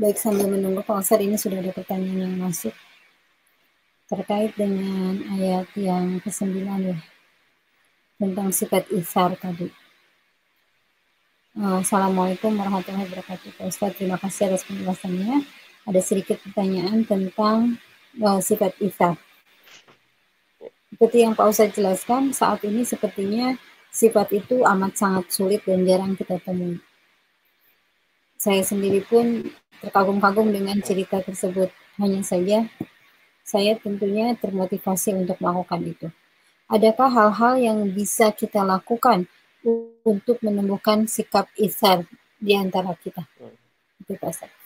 Baik sambil menunggu Pak Ustadz ini sudah ada pertanyaan yang masuk terkait dengan ayat yang ke-9 ya tentang sifat isar tadi. Uh, Assalamualaikum warahmatullahi wabarakatuh. Pak Ustadz, terima kasih atas penjelasannya. Ada sedikit pertanyaan tentang uh, sifat isar. Seperti yang Pak Ustadz jelaskan, saat ini sepertinya sifat itu amat sangat sulit dan jarang kita temui. Saya sendiri pun terkagum-kagum dengan cerita tersebut. Hanya saja saya tentunya termotivasi untuk melakukan itu. Adakah hal-hal yang bisa kita lakukan untuk menemukan sikap isar di antara kita? Itu Pak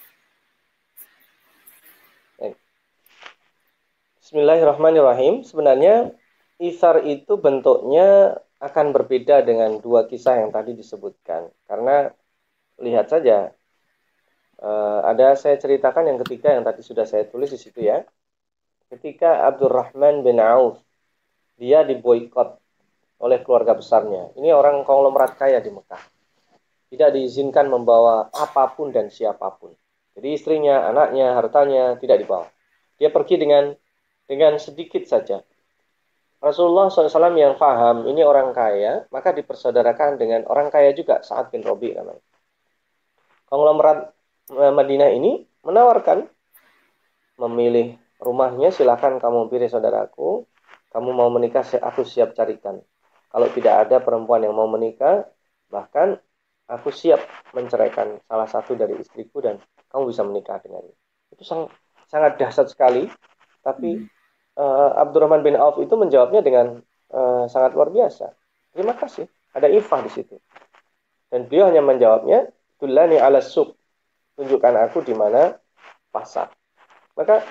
Bismillahirrahmanirrahim. Sebenarnya isar itu bentuknya akan berbeda dengan dua kisah yang tadi disebutkan. Karena lihat saja, uh, ada saya ceritakan yang ketiga yang tadi sudah saya tulis di situ ya. Ketika Abdurrahman bin Auf, dia diboykot oleh keluarga besarnya. Ini orang konglomerat kaya di Mekah. Tidak diizinkan membawa apa pun dan siapa pun. Jadi istrinya, anaknya, hartanya tidak dibawa. Dia pergi dengan dengan sedikit saja Rasulullah SAW yang paham ini orang kaya, maka dipersaudarakan dengan orang kaya juga saat bin Robi namanya. Konglomerat Madinah ini menawarkan memilih rumahnya silahkan kamu pilih saudaraku kamu mau menikah aku siap carikan kalau tidak ada perempuan yang mau menikah bahkan aku siap menceraikan salah satu dari istriku dan kamu bisa menikah dengannya itu sangat sangat dahsyat sekali tapi hmm uh, Abdurrahman bin Auf itu menjawabnya dengan uh, sangat luar biasa. Terima kasih. Ada ifah di situ. Dan beliau hanya menjawabnya, Tulani ala suk. Tunjukkan aku di mana pasar. Maka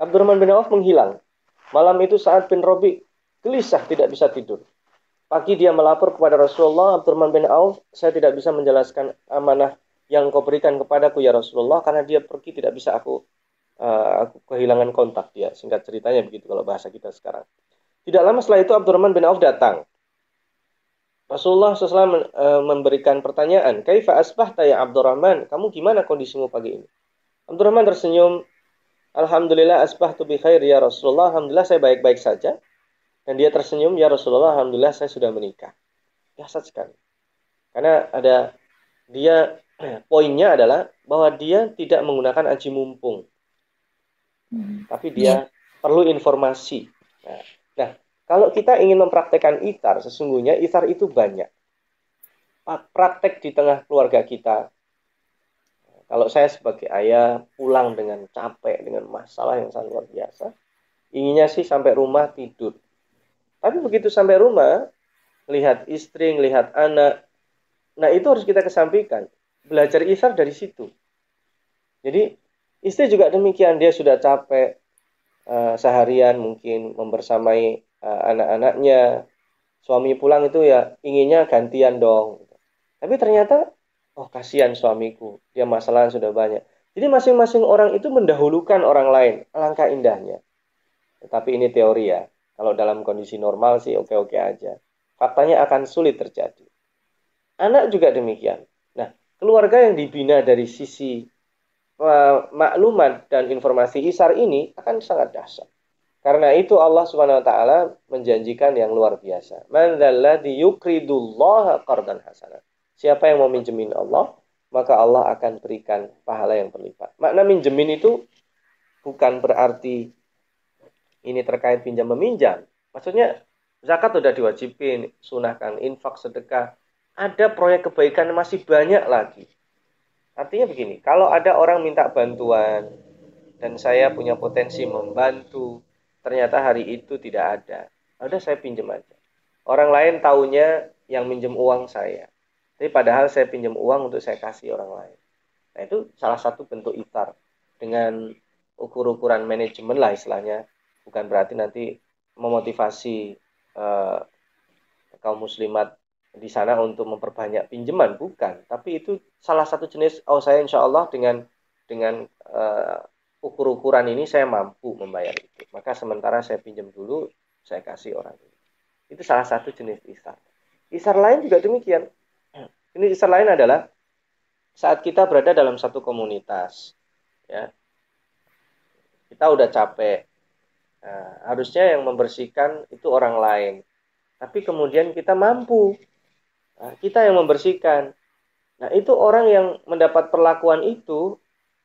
Abdurrahman bin Auf menghilang. Malam itu saat bin Robi gelisah tidak bisa tidur. Pagi dia melapor kepada Rasulullah, Abdurrahman bin Auf, saya tidak bisa menjelaskan amanah yang kau berikan kepadaku ya Rasulullah karena dia pergi tidak bisa aku uh, aku kehilangan kontak dia. Singkat ceritanya begitu kalau bahasa kita sekarang. Tidak lama setelah itu Abdurrahman bin Auf datang. Rasulullah SAW eh, memberikan pertanyaan, Kaifa asbahta ya Abdurrahman? Kamu gimana kondisimu pagi ini? Abdurrahman tersenyum, Alhamdulillah asbahtu bi khair ya Rasulullah. Alhamdulillah saya baik-baik saja. Dan dia tersenyum, ya Rasulullah, Alhamdulillah saya sudah menikah. Biasa sekali. Karena ada dia poinnya adalah bahwa dia tidak menggunakan aji mumpung. Hmm. Tapi dia yeah. perlu informasi. Nah, kalau kita ingin mempraktekkan itar, sesungguhnya itar itu banyak. Praktek di tengah keluarga kita. Kalau saya sebagai ayah pulang dengan capek, dengan masalah yang sangat luar biasa, inginnya sih sampai rumah tidur. Tapi begitu sampai rumah, lihat istri, lihat anak, nah itu harus kita kesampingkan. Belajar isar dari situ. Jadi Istri juga demikian, dia sudah capek uh, seharian mungkin membersamai uh, anak-anaknya. Suami pulang itu ya inginnya gantian dong. Tapi ternyata, oh kasihan suamiku, dia masalah sudah banyak. Jadi masing-masing orang itu mendahulukan orang lain, alangkah indahnya. Tetapi ini teori ya. Kalau dalam kondisi normal sih oke-oke aja. Faktanya akan sulit terjadi. Anak juga demikian. Nah, keluarga yang dibina dari sisi maklumat dan informasi isar ini akan sangat dahsyat. Karena itu Allah Subhanahu wa taala menjanjikan yang luar biasa. Man dzalladzi yuqridullaha qardan hasana. Siapa yang mau minjemin Allah, maka Allah akan berikan pahala yang berlipat. Makna minjemin itu bukan berarti ini terkait pinjam meminjam. Maksudnya zakat sudah diwajibin, sunahkan infak sedekah. Ada proyek kebaikan masih banyak lagi Artinya begini, kalau ada orang minta bantuan dan saya punya potensi membantu, ternyata hari itu tidak ada. Udah saya pinjam aja. Orang lain taunya yang minjem uang saya. Tapi padahal saya pinjam uang untuk saya kasih orang lain. Nah itu salah satu bentuk itar dengan ukur-ukuran manajemen lah istilahnya. Bukan berarti nanti memotivasi uh, kaum muslimat di sana untuk memperbanyak pinjaman bukan tapi itu salah satu jenis oh saya insya Allah dengan dengan uh, ukur-ukuran ini saya mampu membayar itu maka sementara saya pinjam dulu saya kasih orang ini itu salah satu jenis isar isar lain juga demikian ini isar lain adalah saat kita berada dalam satu komunitas, ya, kita udah capek. Nah, harusnya yang membersihkan itu orang lain. Tapi kemudian kita mampu. Nah, kita yang membersihkan. Nah, itu orang yang mendapat perlakuan itu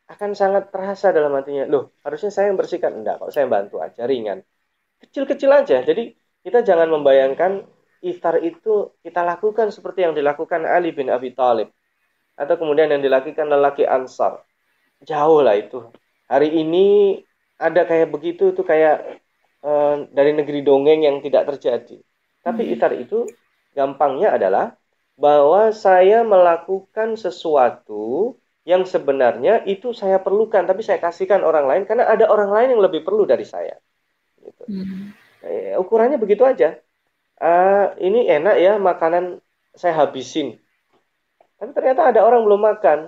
akan sangat terasa dalam hatinya. Loh, harusnya saya yang bersihkan. Enggak, kalau saya bantu aja, ringan. Kecil-kecil aja. Jadi, kita jangan membayangkan iftar itu kita lakukan seperti yang dilakukan Ali bin Abi Thalib atau kemudian yang dilakukan lelaki Ansar. Jauh lah itu. Hari ini ada kayak begitu itu kayak uh, dari negeri dongeng yang tidak terjadi. Tapi hmm. iftar itu gampangnya adalah bahwa saya melakukan sesuatu yang sebenarnya itu saya perlukan tapi saya kasihkan orang lain karena ada orang lain yang lebih perlu dari saya. Gitu. Hmm. Eh, ukurannya begitu aja. Uh, ini enak ya makanan saya habisin tapi ternyata ada orang belum makan.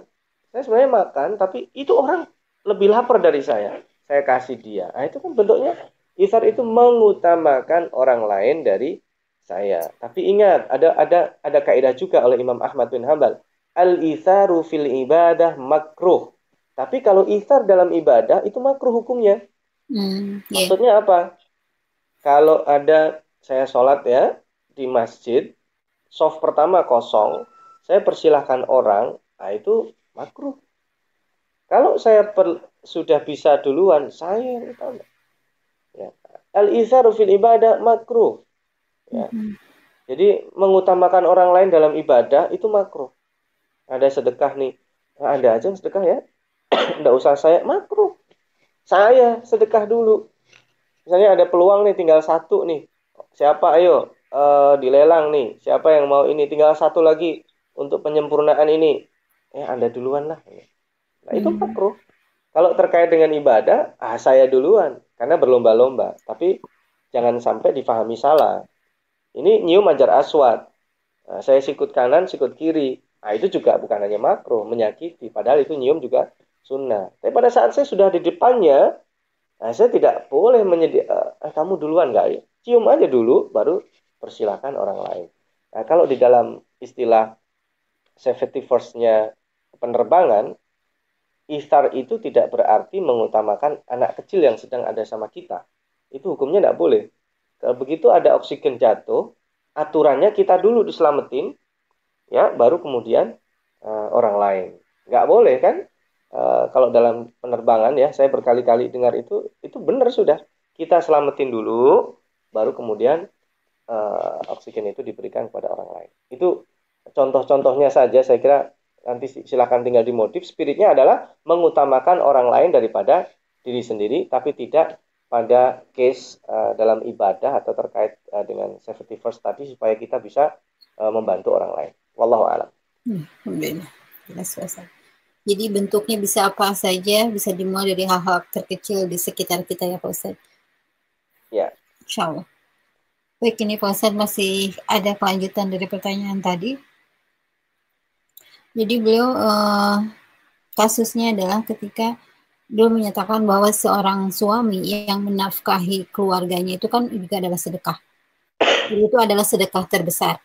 Saya sebenarnya makan, tapi itu orang lebih lapar dari saya. Saya kasih dia. Nah, itu kan bentuknya isar itu mengutamakan orang lain dari saya. Tapi ingat, ada ada ada kaidah juga oleh Imam Ahmad bin Hambal. Al isaru fil ibadah makruh. Tapi kalau isar dalam ibadah itu makruh hukumnya. Hmm, yeah. Maksudnya apa? Kalau ada saya sholat ya di masjid, soft pertama kosong, saya persilahkan orang, nah itu makruh. Kalau saya per, sudah bisa duluan, saya yang utama. Ya. Al isaru fil ibadah makruh. Ya. Mm-hmm. Jadi mengutamakan orang lain dalam ibadah itu makruh. Ada sedekah nih, nah, ada aja yang sedekah ya. Tidak usah saya makruh. Saya sedekah dulu. Misalnya ada peluang nih tinggal satu nih. Siapa ayo uh, dilelang nih. Siapa yang mau ini tinggal satu lagi untuk penyempurnaan ini ya anda duluan lah nah itu hmm. makruh kalau terkait dengan ibadah ah saya duluan karena berlomba-lomba tapi jangan sampai difahami salah ini nyium ajar aswad nah, saya sikut kanan sikut kiri nah itu juga bukan hanya makruh menyakiti padahal itu nyium juga sunnah tapi pada saat saya sudah di depannya nah saya tidak boleh menyediakan eh, kamu duluan ya cium aja dulu baru persilahkan orang lain nah kalau di dalam istilah safety first-nya penerbangan, iftar itu tidak berarti mengutamakan anak kecil yang sedang ada sama kita. Itu hukumnya tidak boleh. Kalau begitu ada oksigen jatuh, aturannya kita dulu diselamatin, ya, baru kemudian uh, orang lain. Nggak boleh kan? Uh, kalau dalam penerbangan ya, saya berkali-kali dengar itu, itu benar sudah. Kita selamatin dulu, baru kemudian uh, oksigen itu diberikan kepada orang lain. Itu contoh-contohnya saja saya kira nanti silahkan tinggal di motif spiritnya adalah mengutamakan orang lain daripada diri sendiri tapi tidak pada case uh, dalam ibadah atau terkait uh, dengan safety first tadi supaya kita bisa uh, membantu orang lain. Wallahu a'lam. Hmm, Jadi bentuknya bisa apa saja, bisa dimulai dari hal-hal terkecil di sekitar kita ya Pak Ustaz. Ya. Insya Allah. Baik, ini Pak Ustaz masih ada kelanjutan dari pertanyaan tadi. Jadi beliau uh, kasusnya adalah ketika beliau menyatakan bahwa seorang suami yang menafkahi keluarganya itu kan juga adalah sedekah. Jadi itu adalah sedekah terbesar.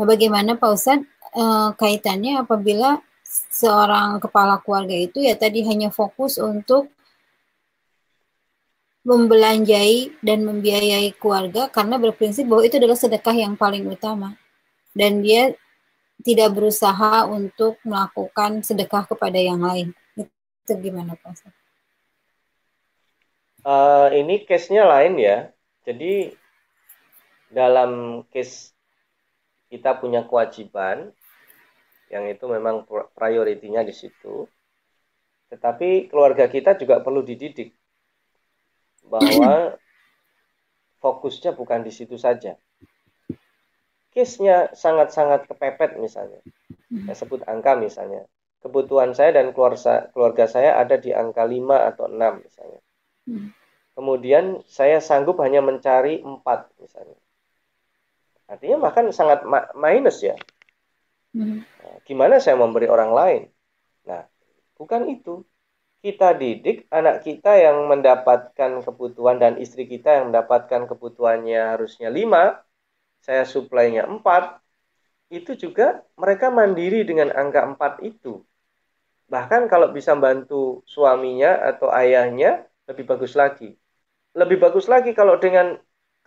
Nah, bagaimana Pak Ustadz uh, kaitannya apabila seorang kepala keluarga itu ya tadi hanya fokus untuk membelanjai dan membiayai keluarga karena berprinsip bahwa itu adalah sedekah yang paling utama dan dia tidak berusaha untuk melakukan sedekah kepada yang lain. Itu gimana Pak? Uh, ini case-nya lain ya. Jadi dalam case kita punya kewajiban yang itu memang prioritinya di situ. Tetapi keluarga kita juga perlu dididik bahwa fokusnya bukan di situ saja case-nya sangat-sangat kepepet misalnya, saya sebut angka misalnya, kebutuhan saya dan keluarga, keluarga saya ada di angka 5 atau 6 misalnya. Hmm. Kemudian saya sanggup hanya mencari 4 misalnya. Artinya bahkan sangat minus ya. Hmm. Nah, gimana saya memberi orang lain? Nah, bukan itu. Kita didik anak kita yang mendapatkan kebutuhan dan istri kita yang mendapatkan kebutuhannya harusnya 5, saya suplainya 4, itu juga mereka mandiri dengan angka 4 itu. Bahkan kalau bisa bantu suaminya atau ayahnya, lebih bagus lagi. Lebih bagus lagi kalau dengan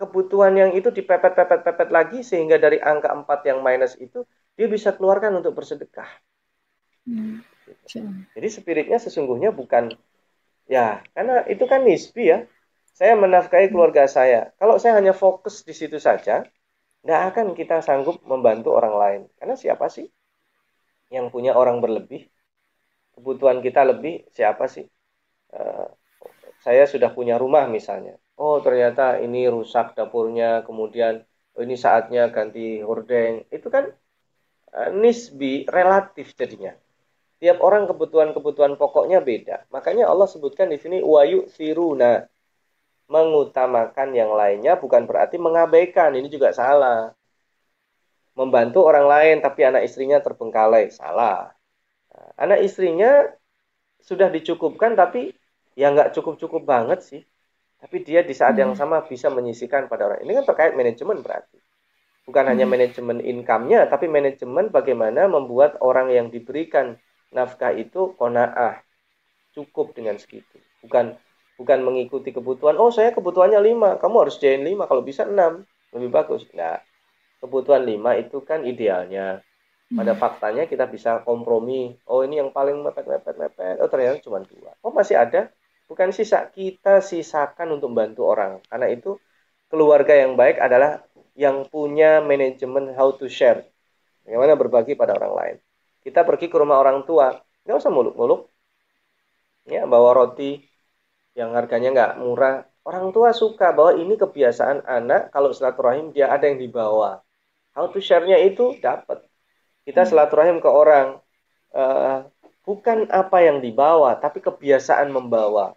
kebutuhan yang itu dipepet-pepet-pepet lagi sehingga dari angka 4 yang minus itu dia bisa keluarkan untuk bersedekah. Hmm. Jadi spiritnya sesungguhnya bukan ya karena itu kan nisbi ya. Saya menafkahi keluarga saya. Kalau saya hanya fokus di situ saja, tidak akan kita sanggup membantu orang lain. Karena siapa sih yang punya orang berlebih? Kebutuhan kita lebih, siapa sih? Uh, saya sudah punya rumah misalnya. Oh ternyata ini rusak dapurnya, kemudian oh, ini saatnya ganti hordeng. Itu kan uh, nisbi relatif jadinya. Tiap orang kebutuhan-kebutuhan pokoknya beda. Makanya Allah sebutkan di sini wayu siruna mengutamakan yang lainnya bukan berarti mengabaikan. Ini juga salah. Membantu orang lain tapi anak istrinya terbengkalai, salah. Nah, anak istrinya sudah dicukupkan tapi ya nggak cukup-cukup banget sih. Tapi dia di saat yang hmm. sama bisa menyisikan pada orang. Ini kan terkait manajemen berarti. Bukan hanya hmm. manajemen income-nya, tapi manajemen bagaimana membuat orang yang diberikan nafkah itu kona'ah. Cukup dengan segitu. Bukan bukan mengikuti kebutuhan oh saya kebutuhannya lima kamu harus join lima kalau bisa enam lebih bagus nah kebutuhan lima itu kan idealnya pada hmm. faktanya kita bisa kompromi oh ini yang paling mepet mepet mepet oh ternyata cuma dua oh masih ada bukan sisa kita sisakan untuk membantu orang karena itu keluarga yang baik adalah yang punya manajemen how to share bagaimana berbagi pada orang lain kita pergi ke rumah orang tua nggak usah muluk-muluk ya bawa roti yang harganya nggak murah. Orang tua suka bahwa ini kebiasaan anak kalau silaturahim dia ada yang dibawa. How to share-nya itu dapat. Kita hmm. silaturahim ke orang uh, bukan apa yang dibawa, tapi kebiasaan membawa.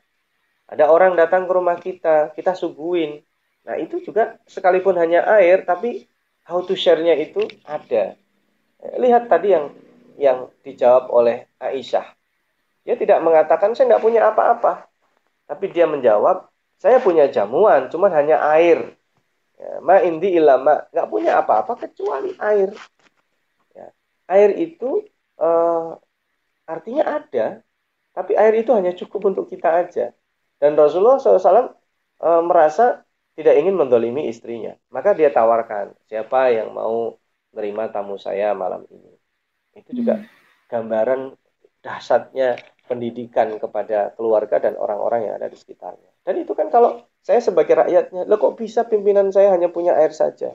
Ada orang datang ke rumah kita, kita suguhin. Nah itu juga sekalipun hanya air, tapi how to share-nya itu ada. Lihat tadi yang yang dijawab oleh Aisyah. Dia tidak mengatakan saya tidak punya apa-apa. Tapi dia menjawab, saya punya jamuan, cuman hanya air. Ya, ma indi ilama, nggak punya apa-apa kecuali air. Ya, air itu uh, artinya ada, tapi air itu hanya cukup untuk kita aja. Dan Rasulullah SAW eh, merasa tidak ingin mendolimi istrinya. Maka dia tawarkan, siapa yang mau menerima tamu saya malam ini. Itu juga hmm. gambaran dahsyatnya pendidikan kepada keluarga dan orang-orang yang ada di sekitarnya. Dan itu kan kalau saya sebagai rakyatnya, lo kok bisa pimpinan saya hanya punya air saja?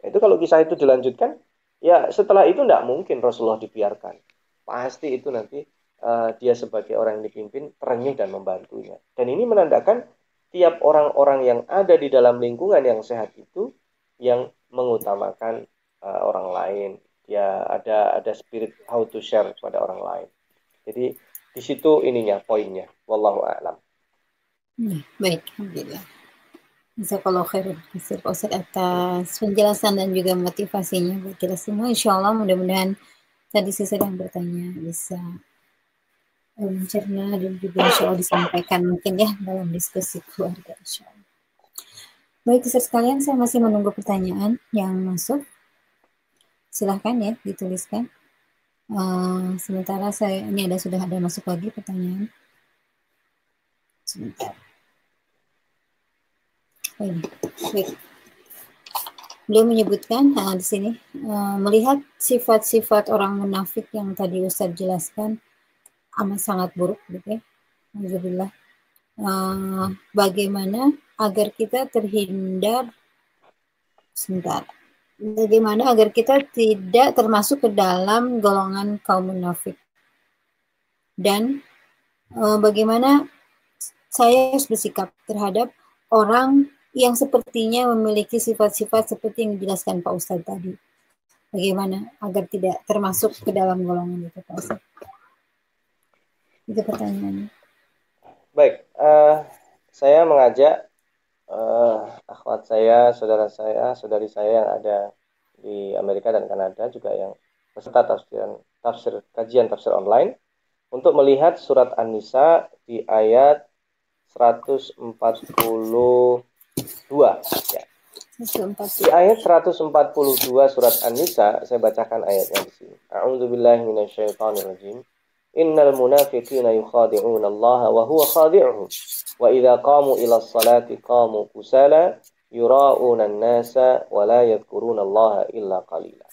Nah, itu kalau kisah itu dilanjutkan, ya setelah itu tidak mungkin Rasulullah dibiarkan. Pasti itu nanti uh, dia sebagai orang yang dipimpin terenyuh dan membantunya. Dan ini menandakan tiap orang-orang yang ada di dalam lingkungan yang sehat itu yang mengutamakan uh, orang lain. Ya ada ada spirit how to share kepada orang lain. Jadi di situ ininya poinnya. Wallahu a'lam. Ya, baik, alhamdulillah. Jazakallah khair Ustaz atas penjelasan dan juga motivasinya buat kita semua. Insya Allah mudah-mudahan tadi saya sedang bertanya bisa eh, mencerna dan juga insya Allah disampaikan mungkin ya dalam diskusi keluarga insya Allah. Baik Ustaz sekalian, saya masih menunggu pertanyaan yang masuk. Silahkan ya dituliskan. Uh, sementara saya ini ada sudah ada masuk lagi pertanyaan. Sebentar. Oh, ini. Baik. Beliau menyebutkan uh, di sini uh, melihat sifat-sifat orang munafik yang tadi Ustaz jelaskan amat sangat buruk gitu ya. Alhamdulillah. Uh, bagaimana agar kita terhindar sebentar bagaimana agar kita tidak termasuk ke dalam golongan kaum munafik dan e, bagaimana saya harus bersikap terhadap orang yang sepertinya memiliki sifat-sifat seperti yang dijelaskan Pak Ustadz tadi. Bagaimana agar tidak termasuk ke dalam golongan itu Pak Ustadz? Itu pertanyaannya. Baik, uh, saya mengajak uh, akhwat saya, saudara saya, saudari saya yang ada di Amerika dan Kanada juga yang peserta tafsiran tafsir kajian tafsir online untuk melihat surat An-Nisa di ayat 142 ya. Di ayat 142 surat An-Nisa, saya bacakan ayatnya di sini. A'udzubillahi minasyaitonirrajim. Innal munafiqina yukhadi'una Allah wa huwa khadi'uhum. Wa idza qamu ila salati qamu kusala yura'una an-nasa wa la yadhkuruna Allah illa qalila.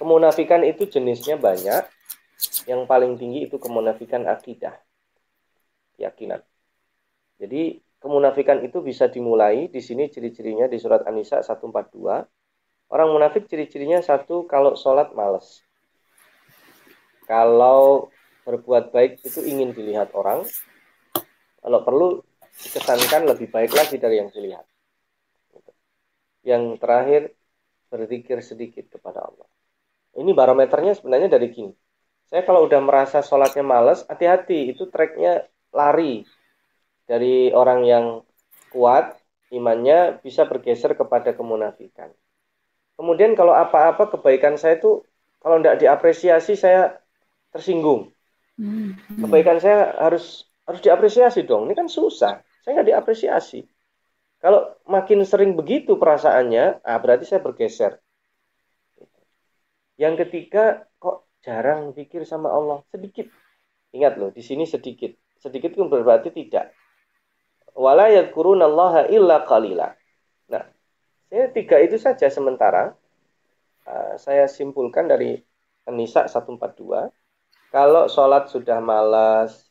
Kemunafikan itu jenisnya banyak. Yang paling tinggi itu kemunafikan akidah. Keyakinan. Jadi kemunafikan itu bisa dimulai di sini ciri-cirinya di surat An-Nisa 142. Orang munafik ciri-cirinya satu kalau sholat males. Kalau berbuat baik itu ingin dilihat orang. Kalau perlu dikesankan lebih baik lagi dari yang dilihat. Yang terakhir berzikir sedikit kepada Allah. Ini barometernya sebenarnya dari gini. Saya kalau udah merasa sholatnya males, hati-hati itu tracknya lari dari orang yang kuat imannya bisa bergeser kepada kemunafikan. Kemudian kalau apa-apa kebaikan saya itu kalau tidak diapresiasi saya tersinggung. Hmm. Kebaikan saya harus harus diapresiasi dong. Ini kan susah. Saya nggak diapresiasi. Kalau makin sering begitu perasaannya, ah berarti saya bergeser. Yang ketiga, kok jarang pikir sama Allah sedikit. Ingat loh, di sini sedikit. Sedikit itu berarti tidak wala yadkurunallaha illa qalila. Nah, saya tiga itu saja sementara uh, saya simpulkan dari Nisa 142. Kalau sholat sudah malas,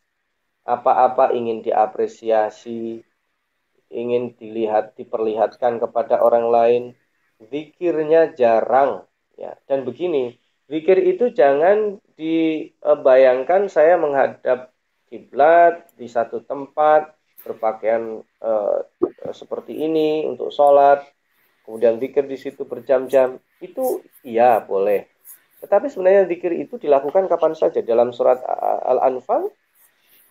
apa-apa ingin diapresiasi, ingin dilihat, diperlihatkan kepada orang lain, zikirnya jarang. ya Dan begini, zikir itu jangan dibayangkan saya menghadap kiblat di satu tempat, berpakaian uh, seperti ini untuk sholat, kemudian zikir di situ berjam-jam, itu iya boleh. Tetapi sebenarnya zikir itu dilakukan kapan saja dalam surat Al-Anfal,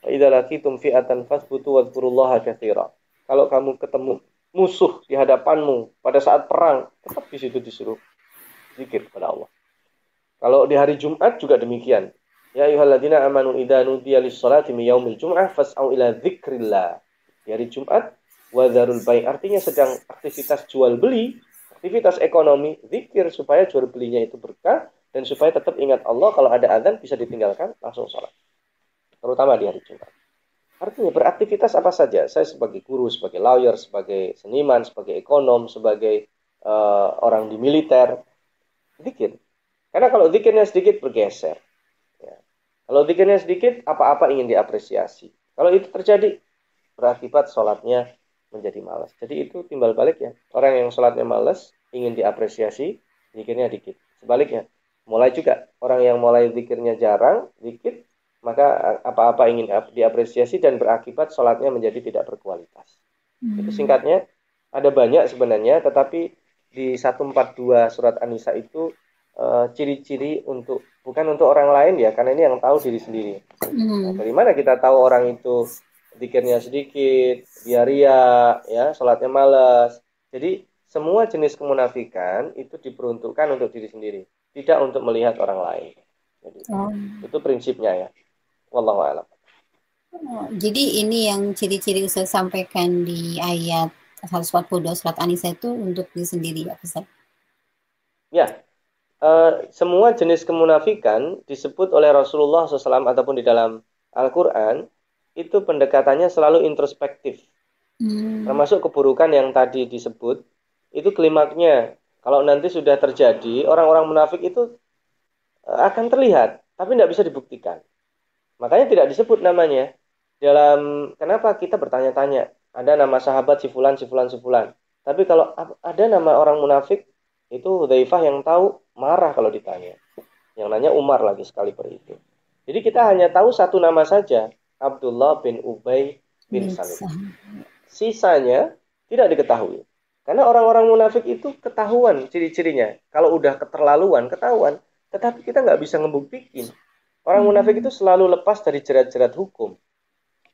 "Idza laqitum fi'atan fasbutu wadhkurullaha katsira." Kalau kamu ketemu musuh di hadapanmu pada saat perang, tetap di situ disuruh zikir kepada Allah. Kalau di hari Jumat juga demikian. Ya ayyuhalladzina amanu idza nudiya lis-salati min yaumil jum'ah fas'au ila dzikrillah di hari Jumat wadarul baik artinya sedang aktivitas jual beli aktivitas ekonomi zikir supaya jual belinya itu berkah dan supaya tetap ingat Allah kalau ada adzan bisa ditinggalkan langsung sholat. Terutama di hari Jumat. Artinya beraktivitas apa saja? Saya sebagai guru sebagai lawyer sebagai seniman sebagai ekonom sebagai uh, orang di militer zikir. Karena kalau zikirnya sedikit bergeser ya. kalau zikirnya sedikit apa-apa ingin diapresiasi. Kalau itu terjadi berakibat sholatnya menjadi malas. Jadi itu timbal balik ya. Orang yang sholatnya malas ingin diapresiasi, zikirnya dikit. Sebaliknya, mulai juga orang yang mulai zikirnya jarang, dikit, maka apa-apa ingin diapresiasi dan berakibat sholatnya menjadi tidak berkualitas. Hmm. Itu singkatnya, ada banyak sebenarnya, tetapi di 142 surat An-Nisa itu eh, ciri-ciri uh, untuk bukan untuk orang lain ya, karena ini yang tahu diri sendiri. Hmm. Nah, dari mana kita tahu orang itu dikirnya sedikit, dia ria, ya, sholatnya malas. Jadi semua jenis kemunafikan itu diperuntukkan untuk diri sendiri, tidak untuk melihat orang lain. Jadi, oh. Itu prinsipnya ya. Wallahu a'lam. Oh, jadi ini yang ciri-ciri saya sampaikan di ayat 142 surat Anisa itu untuk diri sendiri ya Ustaz? Ya, uh, semua jenis kemunafikan disebut oleh Rasulullah SAW ataupun di dalam Al-Quran itu pendekatannya selalu introspektif. Hmm. Termasuk keburukan yang tadi disebut, itu klimaknya. Kalau nanti sudah terjadi, orang-orang munafik itu eh, akan terlihat, tapi tidak bisa dibuktikan. Makanya tidak disebut namanya. Dalam kenapa kita bertanya-tanya, ada nama sahabat si fulan, si fulan, si fulan. Tapi kalau ada nama orang munafik, itu Hudzaifah yang tahu marah kalau ditanya. Yang nanya Umar lagi sekali per itu. Jadi kita hanya tahu satu nama saja, Abdullah bin Ubay bin Salim. Sisanya tidak diketahui. Karena orang-orang munafik itu ketahuan ciri-cirinya. Kalau udah keterlaluan, ketahuan. Tetapi kita nggak bisa ngebuktiin. Orang hmm. munafik itu selalu lepas dari jerat-jerat hukum.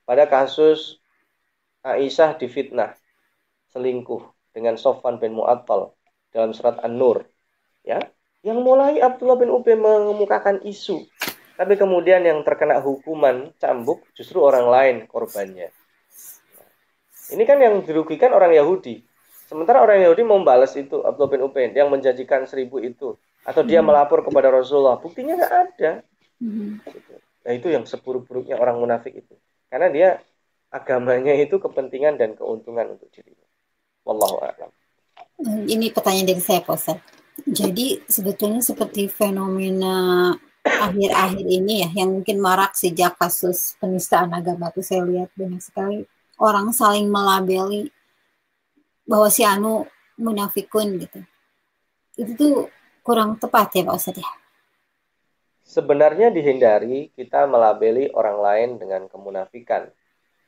Pada kasus Aisyah difitnah, selingkuh dengan Sofwan bin Mu'attal dalam surat An-Nur. Ya, yang mulai Abdullah bin Ubay mengemukakan isu tapi kemudian yang terkena hukuman cambuk justru orang lain korbannya. Ini kan yang dirugikan orang Yahudi. Sementara orang Yahudi membalas itu Abdullah bin Ubay yang menjanjikan seribu itu atau dia hmm. melapor kepada Rasulullah, buktinya nggak ada. Hmm. Nah itu yang seburuk-buruknya orang munafik itu, karena dia agamanya itu kepentingan dan keuntungan untuk dirinya. Wallahu a'lam. Ini pertanyaan dari saya, Pak Jadi sebetulnya seperti fenomena akhir-akhir ini ya, yang mungkin marak sejak kasus penistaan agama itu saya lihat banyak sekali orang saling melabeli bahwa si Anu munafikun gitu. Itu tuh kurang tepat ya Pak Ustadz ya? Sebenarnya dihindari kita melabeli orang lain dengan kemunafikan.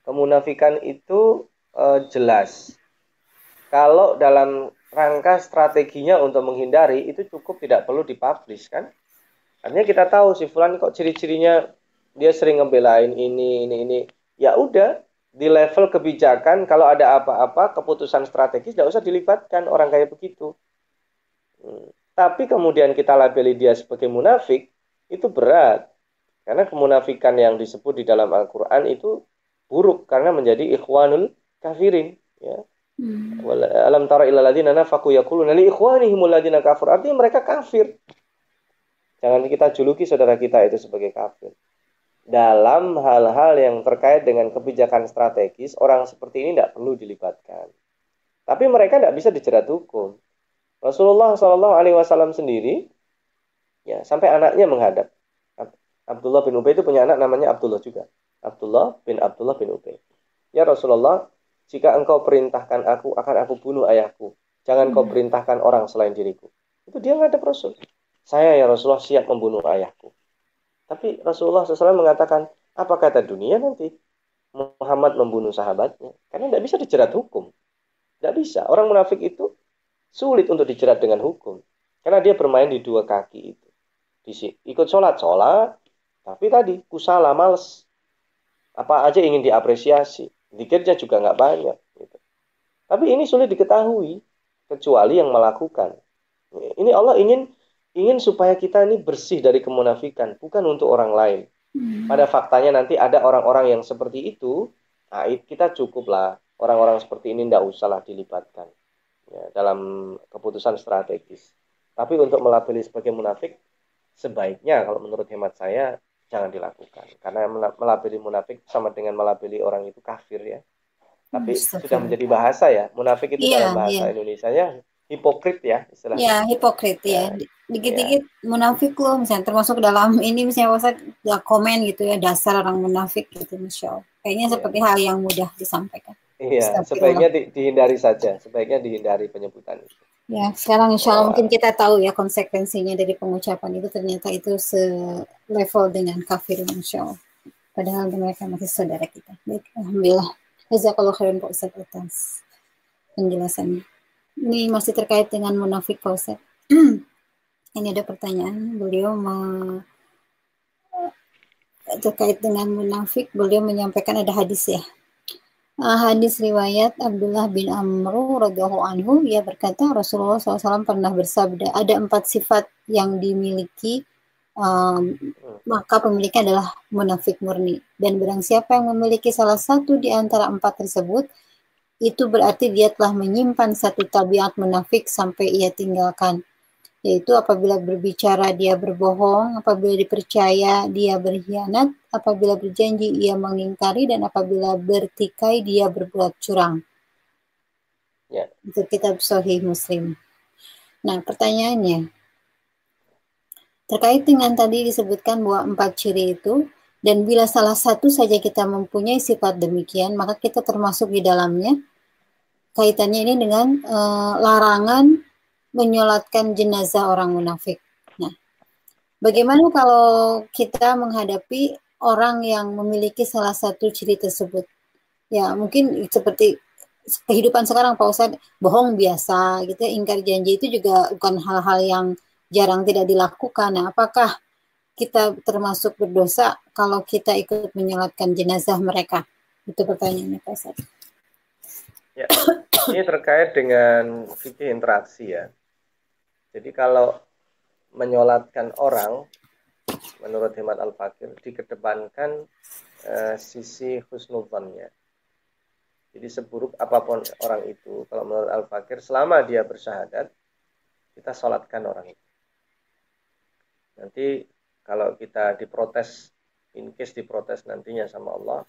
Kemunafikan itu eh, jelas. Kalau dalam rangka strateginya untuk menghindari itu cukup tidak perlu dipublish kan? Artinya kita tahu si Fulan kok ciri-cirinya dia sering ngebelain ini ini ini. Ya udah, di level kebijakan kalau ada apa-apa keputusan strategis tidak usah dilibatkan orang kayak begitu. Hmm. Tapi kemudian kita labeli dia sebagai munafik itu berat karena kemunafikan yang disebut di dalam Al-Qur'an itu buruk karena menjadi ikhwanul kafirin ya. Hmm. Alam tara ila ladina nafaqu yaquluna li ikhwanihim alladina kafir. Artinya mereka kafir. Jangan kita juluki saudara kita itu sebagai kafir dalam hal-hal yang terkait dengan kebijakan strategis, orang seperti ini tidak perlu dilibatkan. Tapi mereka tidak bisa dijerat hukum. Rasulullah Shallallahu Alaihi Wasallam sendiri, ya sampai anaknya menghadap. Abdullah bin Ubay itu punya anak namanya Abdullah juga. Abdullah bin Abdullah bin Ubay. Ya Rasulullah, jika engkau perintahkan aku, akan aku bunuh ayahku. Jangan kau hmm. perintahkan orang selain diriku. Itu dia ngadap Rasul. Saya ya Rasulullah siap membunuh ayahku. Tapi Rasulullah SAW mengatakan, apa kata dunia nanti? Muhammad membunuh sahabatnya. Karena tidak bisa dijerat hukum. Tidak bisa. Orang munafik itu sulit untuk dijerat dengan hukum. Karena dia bermain di dua kaki itu. Ikut sholat, sholat. Tapi tadi, kusala, males. Apa aja ingin diapresiasi. Dikirnya juga nggak banyak. Gitu. Tapi ini sulit diketahui. Kecuali yang melakukan. Ini Allah ingin ingin supaya kita ini bersih dari kemunafikan, bukan untuk orang lain. Hmm. Pada faktanya nanti ada orang-orang yang seperti itu, nah kita cukuplah orang-orang seperti ini tidak usahlah dilibatkan ya, dalam keputusan strategis. Tapi untuk melabeli sebagai munafik, sebaiknya kalau menurut hemat saya jangan dilakukan. Karena melabeli munafik sama dengan melabeli orang itu kafir ya. Tapi sudah menjadi bahasa ya. Munafik itu yeah, dalam bahasa yeah. Indonesia ya hipokrit ya istilahnya. Ya, hipokrit ya. ya. Dikit-dikit ya. munafik loh misalnya termasuk dalam ini misalnya saya ya komen gitu ya dasar orang munafik gitu Masya Allah. Kayaknya ya. seperti hal yang mudah disampaikan. Iya, sebaiknya di, dihindari saja, sebaiknya dihindari penyebutan itu. Ya, sekarang insya Allah oh. mungkin kita tahu ya konsekuensinya dari pengucapan itu ternyata itu selevel dengan kafir insya Allah. Padahal mereka masih saudara kita. Baik, Alhamdulillah. Jazakallah khairan Pak Ustaz atas penjelasannya. Ini masih terkait dengan munafik Pak Ini ada pertanyaan, beliau me, terkait dengan munafik, beliau menyampaikan ada hadis ya. Uh, hadis riwayat Abdullah bin Amr radhiyallahu anhu ia berkata Rasulullah SAW pernah bersabda ada empat sifat yang dimiliki um, maka pemiliknya adalah munafik murni. Dan barang siapa yang memiliki salah satu di antara empat tersebut itu berarti dia telah menyimpan satu tabiat munafik sampai ia tinggalkan yaitu apabila berbicara dia berbohong, apabila dipercaya dia berkhianat, apabila berjanji ia mengingkari dan apabila bertikai dia berbuat curang. Ya. Itu kitab Sahih Muslim. Nah, pertanyaannya terkait dengan tadi disebutkan bahwa empat ciri itu dan bila salah satu saja kita mempunyai sifat demikian, maka kita termasuk di dalamnya kaitannya ini dengan uh, larangan menyolatkan jenazah orang munafik. Nah, bagaimana kalau kita menghadapi orang yang memiliki salah satu ciri tersebut? Ya, mungkin seperti kehidupan sekarang Pak Ustadz, bohong biasa gitu ya, ingkar janji itu juga bukan hal-hal yang jarang tidak dilakukan. Nah, apakah kita termasuk berdosa kalau kita ikut menyolatkan jenazah mereka? Itu pertanyaannya Pak Ustadz. Ya, ini terkait dengan fikih interaksi ya. Jadi kalau menyolatkan orang, menurut hemat Al-Fakir, dikedepankan uh, sisi husnudzonnya. Jadi seburuk apa pun orang itu, kalau menurut Al-Fakir, selama dia bersyahadat, kita sholatkan orang itu. Nanti kalau kita diprotes, in case diprotes nantinya sama Allah,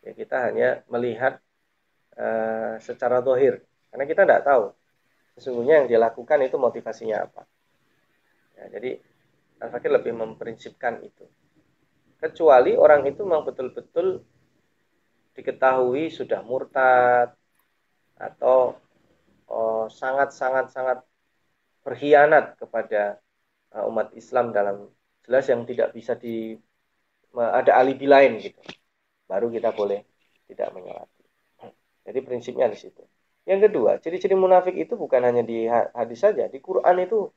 ya kita hanya melihat uh, secara dohir. Karena kita tidak tahu sesungguhnya yang dia lakukan itu motivasinya apa. Ya, jadi Al-Fakir lebih memprinsipkan itu. Kecuali orang itu memang betul-betul diketahui sudah murtad atau oh, sangat-sangat-sangat berkhianat kepada uh, umat Islam dalam jelas yang tidak bisa di ada alibi lain gitu baru kita boleh tidak menyolati jadi prinsipnya di situ yang kedua ciri-ciri munafik itu bukan hanya di hadis saja di Quran itu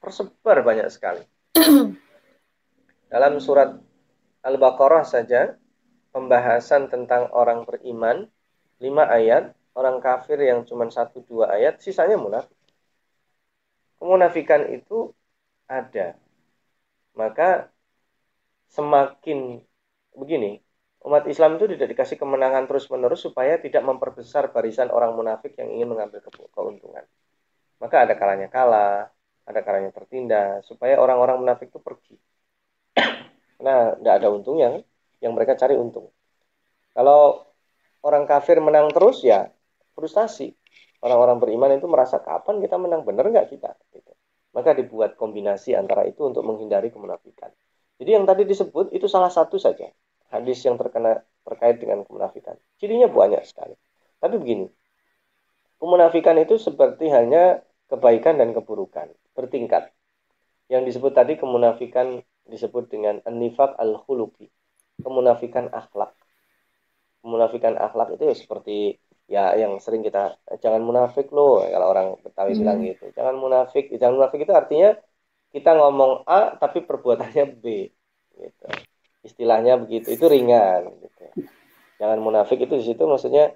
tersebar banyak sekali dalam surat Al-Baqarah saja pembahasan tentang orang beriman lima ayat, orang kafir yang cuma satu dua ayat, sisanya munafik. Kemunafikan itu ada. Maka semakin begini, umat Islam itu tidak dikasih kemenangan terus-menerus supaya tidak memperbesar barisan orang munafik yang ingin mengambil keuntungan. Maka ada kalanya kalah, ada kalanya tertindas, supaya orang-orang munafik itu pergi. Nah, tidak ada untungnya yang mereka cari untung. Kalau orang kafir menang terus ya frustasi. Orang-orang beriman itu merasa kapan kita menang benar nggak kita? Gitu. Maka dibuat kombinasi antara itu untuk menghindari kemunafikan. Jadi yang tadi disebut itu salah satu saja hadis yang terkena terkait dengan kemunafikan. Cirinya banyak sekali. Tapi begini, kemunafikan itu seperti hanya kebaikan dan keburukan bertingkat. Yang disebut tadi kemunafikan disebut dengan nifak al-khuluqi kemunafikan akhlak. Kemunafikan akhlak itu ya seperti ya yang sering kita jangan munafik loh kalau orang Betawi hmm. bilang gitu. Jangan munafik, jangan munafik itu artinya kita ngomong A tapi perbuatannya B gitu. Istilahnya begitu, itu ringan gitu. Jangan munafik itu di situ maksudnya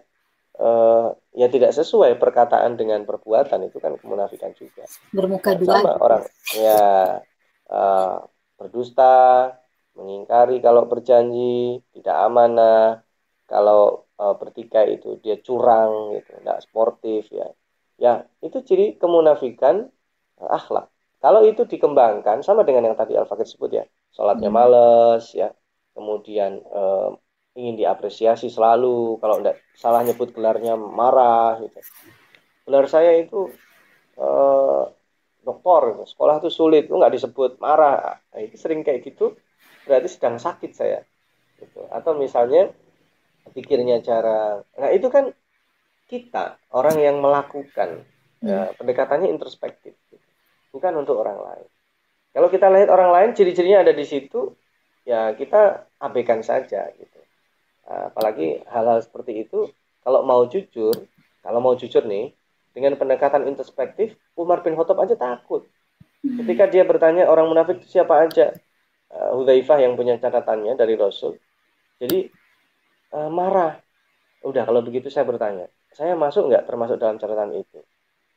uh, ya tidak sesuai perkataan dengan perbuatan itu kan kemunafikan juga. Bermuka dua. Sama orang ya uh, berdusta, mengingkari kalau berjanji, tidak amanah, kalau e, bertikai itu dia curang gitu, tidak sportif ya. Ya, itu ciri kemunafikan e, akhlak. Kalau itu dikembangkan sama dengan yang tadi Al-Fakir sebut ya, sholatnya hmm. males ya, kemudian e, ingin diapresiasi selalu, kalau tidak salah nyebut gelarnya marah gitu. Gelar saya itu e, doktor, sekolah itu sulit, itu nggak disebut marah, nah, itu sering kayak gitu berarti sedang sakit saya gitu. atau misalnya pikirnya cara nah itu kan kita orang yang melakukan hmm. ya, pendekatannya introspektif gitu. bukan untuk orang lain kalau kita lihat orang lain ciri-cirinya ada di situ ya kita abaikan saja gitu apalagi hal-hal seperti itu kalau mau jujur kalau mau jujur nih dengan pendekatan introspektif Umar bin Khattab aja takut ketika dia bertanya orang munafik itu siapa aja uh, Hudzaifah yang punya catatannya dari Rasul. Jadi uh, marah. Udah kalau begitu saya bertanya, saya masuk nggak termasuk dalam catatan itu?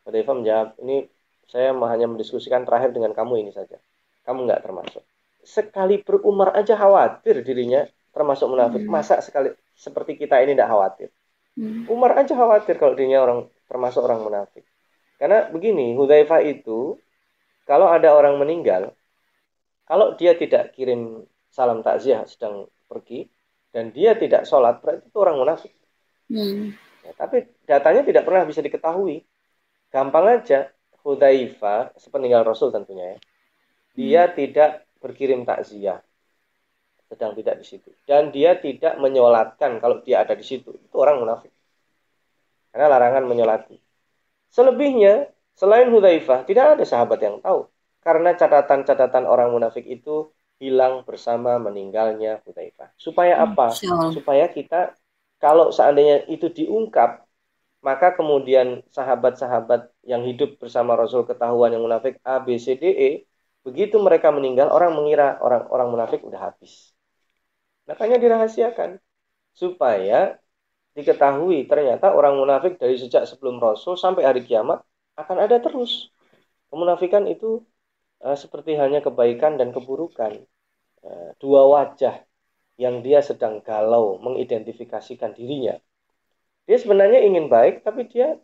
Hudzaifah menjawab, ini saya hanya mendiskusikan terakhir dengan kamu ini saja. Kamu nggak termasuk. Sekali berumar aja khawatir dirinya termasuk munafik. Hmm. Masa sekali seperti kita ini tidak khawatir? Hmm. Umar aja khawatir kalau dirinya orang termasuk orang munafik. Karena begini, Hudzaifah itu kalau ada orang meninggal, kalau dia tidak kirim salam takziah sedang pergi dan dia tidak sholat, berarti itu orang munafik. Hmm. Ya, tapi datanya tidak pernah bisa diketahui. Gampang aja, Hudaifa, sepeninggal Rasul tentunya ya, dia hmm. tidak berkirim takziah. Sedang tidak di situ. Dan dia tidak menyolatkan kalau dia ada di situ. Itu orang munafik. Karena larangan menyolati. Selebihnya selain Hudzaifah tidak ada sahabat yang tahu. Karena catatan-catatan orang munafik itu hilang bersama meninggalnya Hudzaifah. Supaya hmm, apa? Supaya kita kalau seandainya itu diungkap, maka kemudian sahabat-sahabat yang hidup bersama Rasul ketahuan yang munafik A, B, C, D, E, begitu mereka meninggal, orang mengira orang-orang munafik udah habis. Makanya dirahasiakan supaya diketahui ternyata orang munafik dari sejak sebelum Rasul sampai hari kiamat akan ada terus. Kemunafikan itu uh, seperti hanya kebaikan dan keburukan. Uh, dua wajah yang dia sedang galau mengidentifikasikan dirinya. Dia sebenarnya ingin baik, tapi dia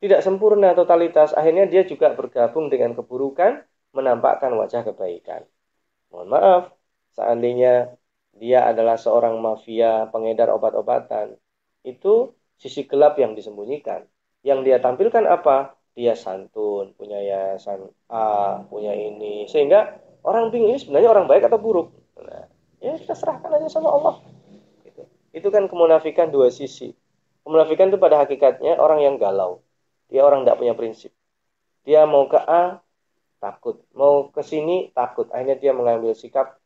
tidak sempurna totalitas. Akhirnya dia juga bergabung dengan keburukan, menampakkan wajah kebaikan. Mohon maaf, seandainya dia adalah seorang mafia pengedar obat-obatan, itu sisi gelap yang disembunyikan. Yang dia tampilkan apa? Dia santun, punya yayasan A, punya ini. Sehingga orang bingung ini sebenarnya orang baik atau buruk. Nah, ya kita serahkan aja sama Allah. Gitu. Itu kan kemunafikan dua sisi. Kemunafikan itu pada hakikatnya orang yang galau. Dia orang tidak punya prinsip. Dia mau ke A, takut. Mau ke sini, takut. Akhirnya dia mengambil sikap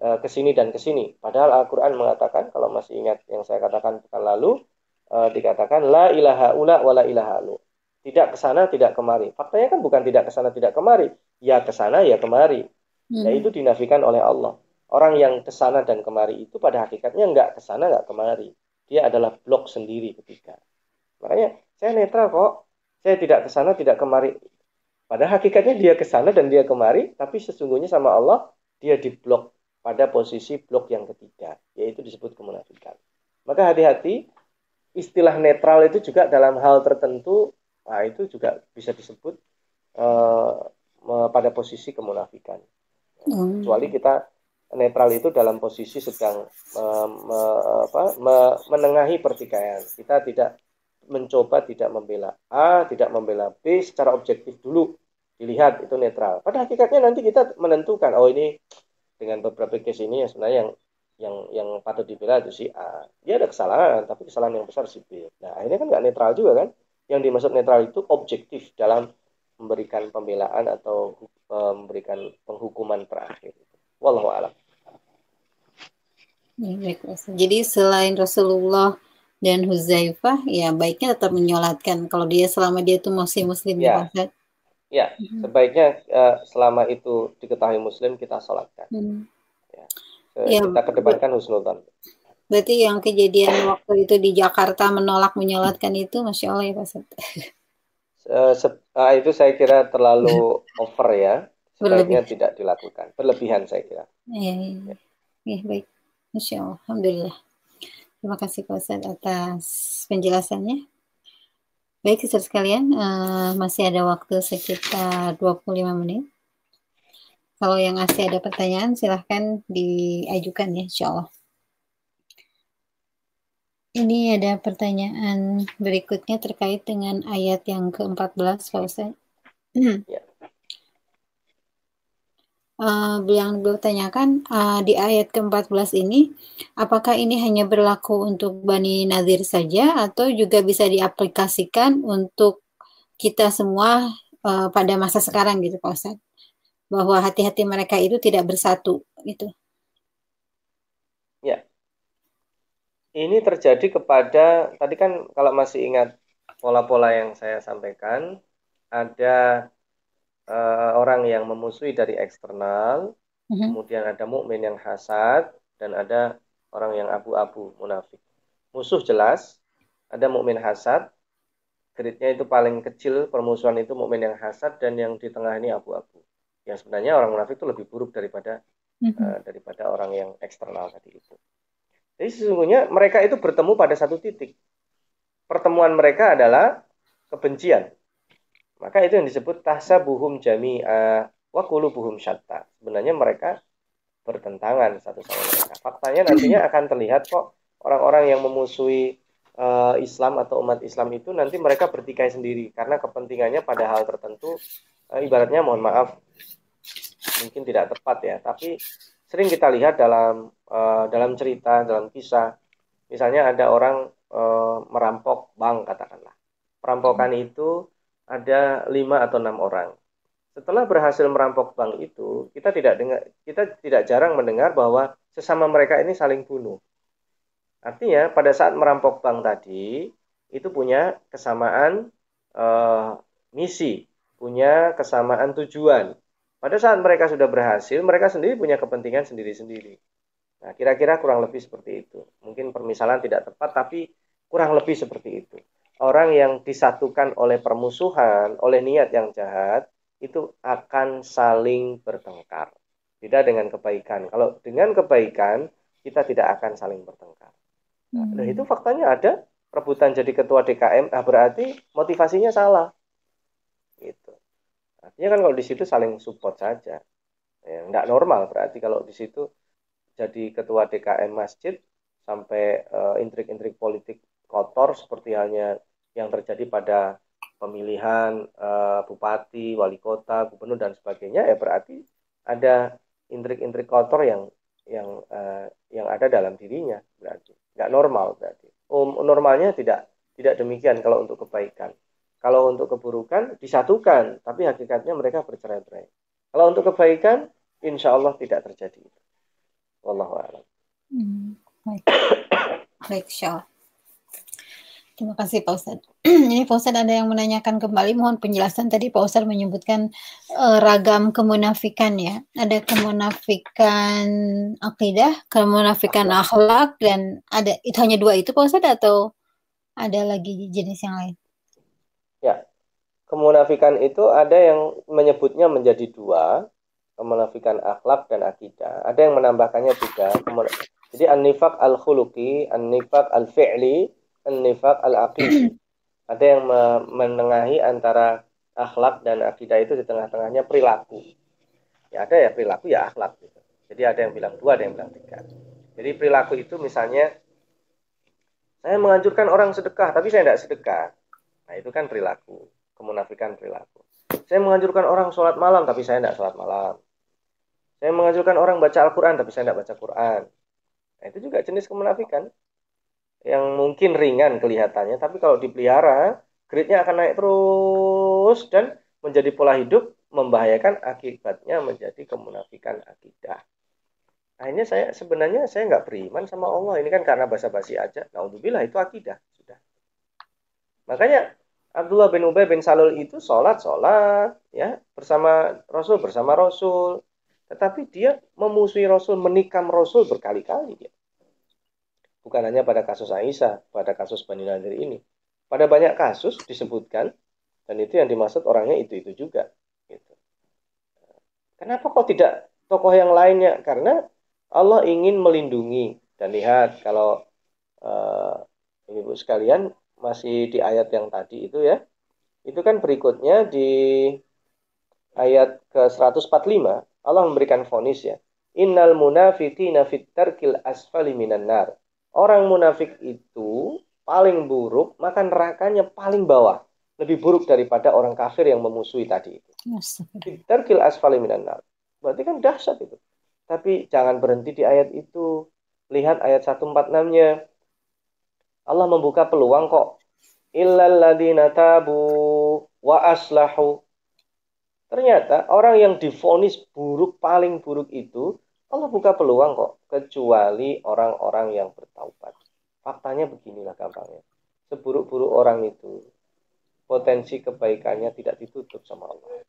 uh, ke sini dan ke sini. Padahal Al-Quran mengatakan, kalau masih ingat yang saya katakan pekan lalu, uh, dikatakan, La ilaha ula wa la ilaha lu. Tidak ke sana, tidak kemari. Faktanya kan bukan tidak ke sana, tidak kemari. Ya ke sana, ya kemari. Hmm. Ya itu dinafikan oleh Allah. Orang yang ke sana dan kemari itu pada hakikatnya nggak ke sana, nggak kemari. Dia adalah blok sendiri ketika. Makanya saya netral kok. Saya tidak ke sana, tidak kemari. Pada hakikatnya dia ke sana dan dia kemari, tapi sesungguhnya sama Allah dia di blok pada posisi blok yang ketiga, yaitu disebut kemunafikan. Maka hati-hati, istilah netral itu juga dalam hal tertentu, nah itu juga bisa disebut uh, pada posisi kemunafikan. Hmm. Kecuali kita netral itu dalam posisi sedang uh, me, apa, me, menengahi pertikaian. Kita tidak mencoba tidak membela A, tidak membela B secara objektif dulu dilihat itu netral. Pada hakikatnya nanti kita menentukan oh ini dengan beberapa case ini yang sebenarnya yang yang yang patut dibela itu si A. Dia ada kesalahan, tapi kesalahan yang besar si B. Nah akhirnya kan nggak netral juga kan? Yang dimaksud netral itu objektif dalam memberikan pembelaan atau uh, memberikan penghukuman terakhir. Wallahu a'lam. Ya, baik, Jadi selain Rasulullah dan Huzaifah ya baiknya tetap menyolatkan kalau dia selama dia itu masih muslim ya. Ya, ya hmm. sebaiknya uh, selama itu diketahui muslim kita sholatkan. Hmm. Ya. ya. Kita kedepankan husnudzon. Berarti yang kejadian waktu itu di Jakarta menolak menyolatkan itu masya Allah ya Pak Uh, uh, itu saya kira terlalu over ya. Sebaiknya Berlebih. tidak dilakukan. Berlebihan saya kira. Iya. Ya. ya baik. Masya Allah. Alhamdulillah. Terima kasih Pak Ustadz atas penjelasannya. Baik, siswa sekalian, uh, masih ada waktu sekitar 25 menit. Kalau yang masih ada pertanyaan, silahkan diajukan ya, insya Allah. Ini ada pertanyaan berikutnya terkait dengan ayat yang ke-14, Pak Ustadz. Ya uh, yang bertanyakan uh, di ayat ke-14 ini, apakah ini hanya berlaku untuk Bani Nadir saja atau juga bisa diaplikasikan untuk kita semua uh, pada masa sekarang gitu Pak Ustaz? Bahwa hati-hati mereka itu tidak bersatu gitu. Ya. Ini terjadi kepada tadi kan kalau masih ingat pola-pola yang saya sampaikan ada uh, orang yang memusuhi dari eksternal, mm-hmm. kemudian ada mukmin yang hasad dan ada orang yang abu-abu munafik. Musuh jelas, ada mukmin hasad, gridnya itu paling kecil permusuhan itu mukmin yang hasad dan yang di tengah ini abu-abu. Yang sebenarnya orang munafik itu lebih buruk daripada mm-hmm. uh, daripada orang yang eksternal tadi itu. Jadi sesungguhnya mereka itu bertemu pada satu titik. Pertemuan mereka adalah kebencian. Maka itu yang disebut tahsabuhum jami'a wa qulubuhum syatta. Sebenarnya mereka bertentangan satu sama mereka. Faktanya nantinya akan terlihat kok orang-orang yang memusuhi uh, Islam atau umat Islam itu nanti mereka bertikai sendiri karena kepentingannya pada hal tertentu uh, ibaratnya mohon maaf mungkin tidak tepat ya, tapi sering kita lihat dalam uh, dalam cerita, dalam kisah misalnya ada orang uh, merampok bank katakanlah. Perampokan itu ada lima atau enam orang. Setelah berhasil merampok bank itu, kita tidak dengar, kita tidak jarang mendengar bahwa sesama mereka ini saling bunuh. Artinya pada saat merampok bank tadi itu punya kesamaan uh, misi, punya kesamaan tujuan. Pada saat mereka sudah berhasil, mereka sendiri punya kepentingan sendiri-sendiri. Nah, kira-kira kurang lebih seperti itu. Mungkin permisalan tidak tepat, tapi kurang lebih seperti itu orang yang disatukan oleh permusuhan, oleh niat yang jahat, itu akan saling bertengkar. Tidak dengan kebaikan. Kalau dengan kebaikan, kita tidak akan saling bertengkar. Nah, hmm. itu faktanya ada rebutan jadi ketua DKM, ah berarti motivasinya salah. Gitu. Artinya kan kalau di situ saling support saja. Ya, enggak normal berarti kalau di situ jadi ketua DKM masjid sampai uh, intrik-intrik politik kotor seperti halnya yang terjadi pada pemilihan uh, bupati, wali kota, gubernur dan sebagainya ya berarti ada intrik-intrik kotor yang yang uh, yang ada dalam dirinya berarti. Nggak normal berarti. Um, normalnya tidak tidak demikian kalau untuk kebaikan. Kalau untuk keburukan disatukan tapi hakikatnya mereka bercerai-berai. Kalau untuk kebaikan insya Allah tidak terjadi. Wallahu a'lam. Hmm, baik. baik, Terima kasih Pak Ustadz. Ini Pak Ustadz ada yang menanyakan kembali, mohon penjelasan tadi Pak Ustadz menyebutkan uh, ragam kemunafikan ya. Ada kemunafikan akidah, kemunafikan akhlak, dan ada itu hanya dua itu Pak Ustadz atau ada lagi jenis yang lain? Ya, kemunafikan itu ada yang menyebutnya menjadi dua, kemunafikan akhlak dan akidah. Ada yang menambahkannya tiga. Jadi an-nifaq al-khuluqi, an-nifaq al-fi'li, nifaq al-aqid. Ada yang menengahi antara akhlak dan akidah itu di tengah-tengahnya perilaku. Ya ada ya perilaku ya akhlak gitu. Jadi ada yang bilang dua, ada yang bilang tiga. Jadi perilaku itu misalnya saya menganjurkan orang sedekah, tapi saya tidak sedekah. Nah itu kan perilaku, kemunafikan perilaku. Saya menganjurkan orang sholat malam, tapi saya tidak sholat malam. Saya menganjurkan orang baca Al-Quran, tapi saya tidak baca Quran. Nah, itu juga jenis kemunafikan yang mungkin ringan kelihatannya, tapi kalau dipelihara, grade-nya akan naik terus dan menjadi pola hidup membahayakan akibatnya menjadi kemunafikan akidah. Akhirnya saya sebenarnya saya nggak beriman sama Allah ini kan karena basa-basi aja. Bilang itu akidah sudah. Makanya Abdullah bin Ubay bin Salul itu sholat sholat ya bersama Rasul bersama Rasul. Tetapi dia memusuhi Rasul, menikam Rasul berkali-kali dia bukan hanya pada kasus Aisyah, pada kasus Bani Nadir ini. Pada banyak kasus disebutkan, dan itu yang dimaksud orangnya itu-itu juga. Gitu. Kenapa kok tidak tokoh yang lainnya? Karena Allah ingin melindungi. Dan lihat kalau uh, ibu sekalian masih di ayat yang tadi itu ya, itu kan berikutnya di ayat ke 145 Allah memberikan fonis ya. Innal munafiqina fit tarkil asfali minan nar orang munafik itu paling buruk, maka nerakanya paling bawah. Lebih buruk daripada orang kafir yang memusuhi tadi itu. Terkil asfali minan Berarti kan dahsyat itu. Tapi jangan berhenti di ayat itu. Lihat ayat 146-nya. Allah membuka peluang kok. Illalladzina tabu wa aslahu. Ternyata orang yang difonis buruk, paling buruk itu Allah buka peluang kok, kecuali orang-orang yang bertaubat. Faktanya beginilah gampangnya. Seburuk-buruk orang itu, potensi kebaikannya tidak ditutup sama Allah.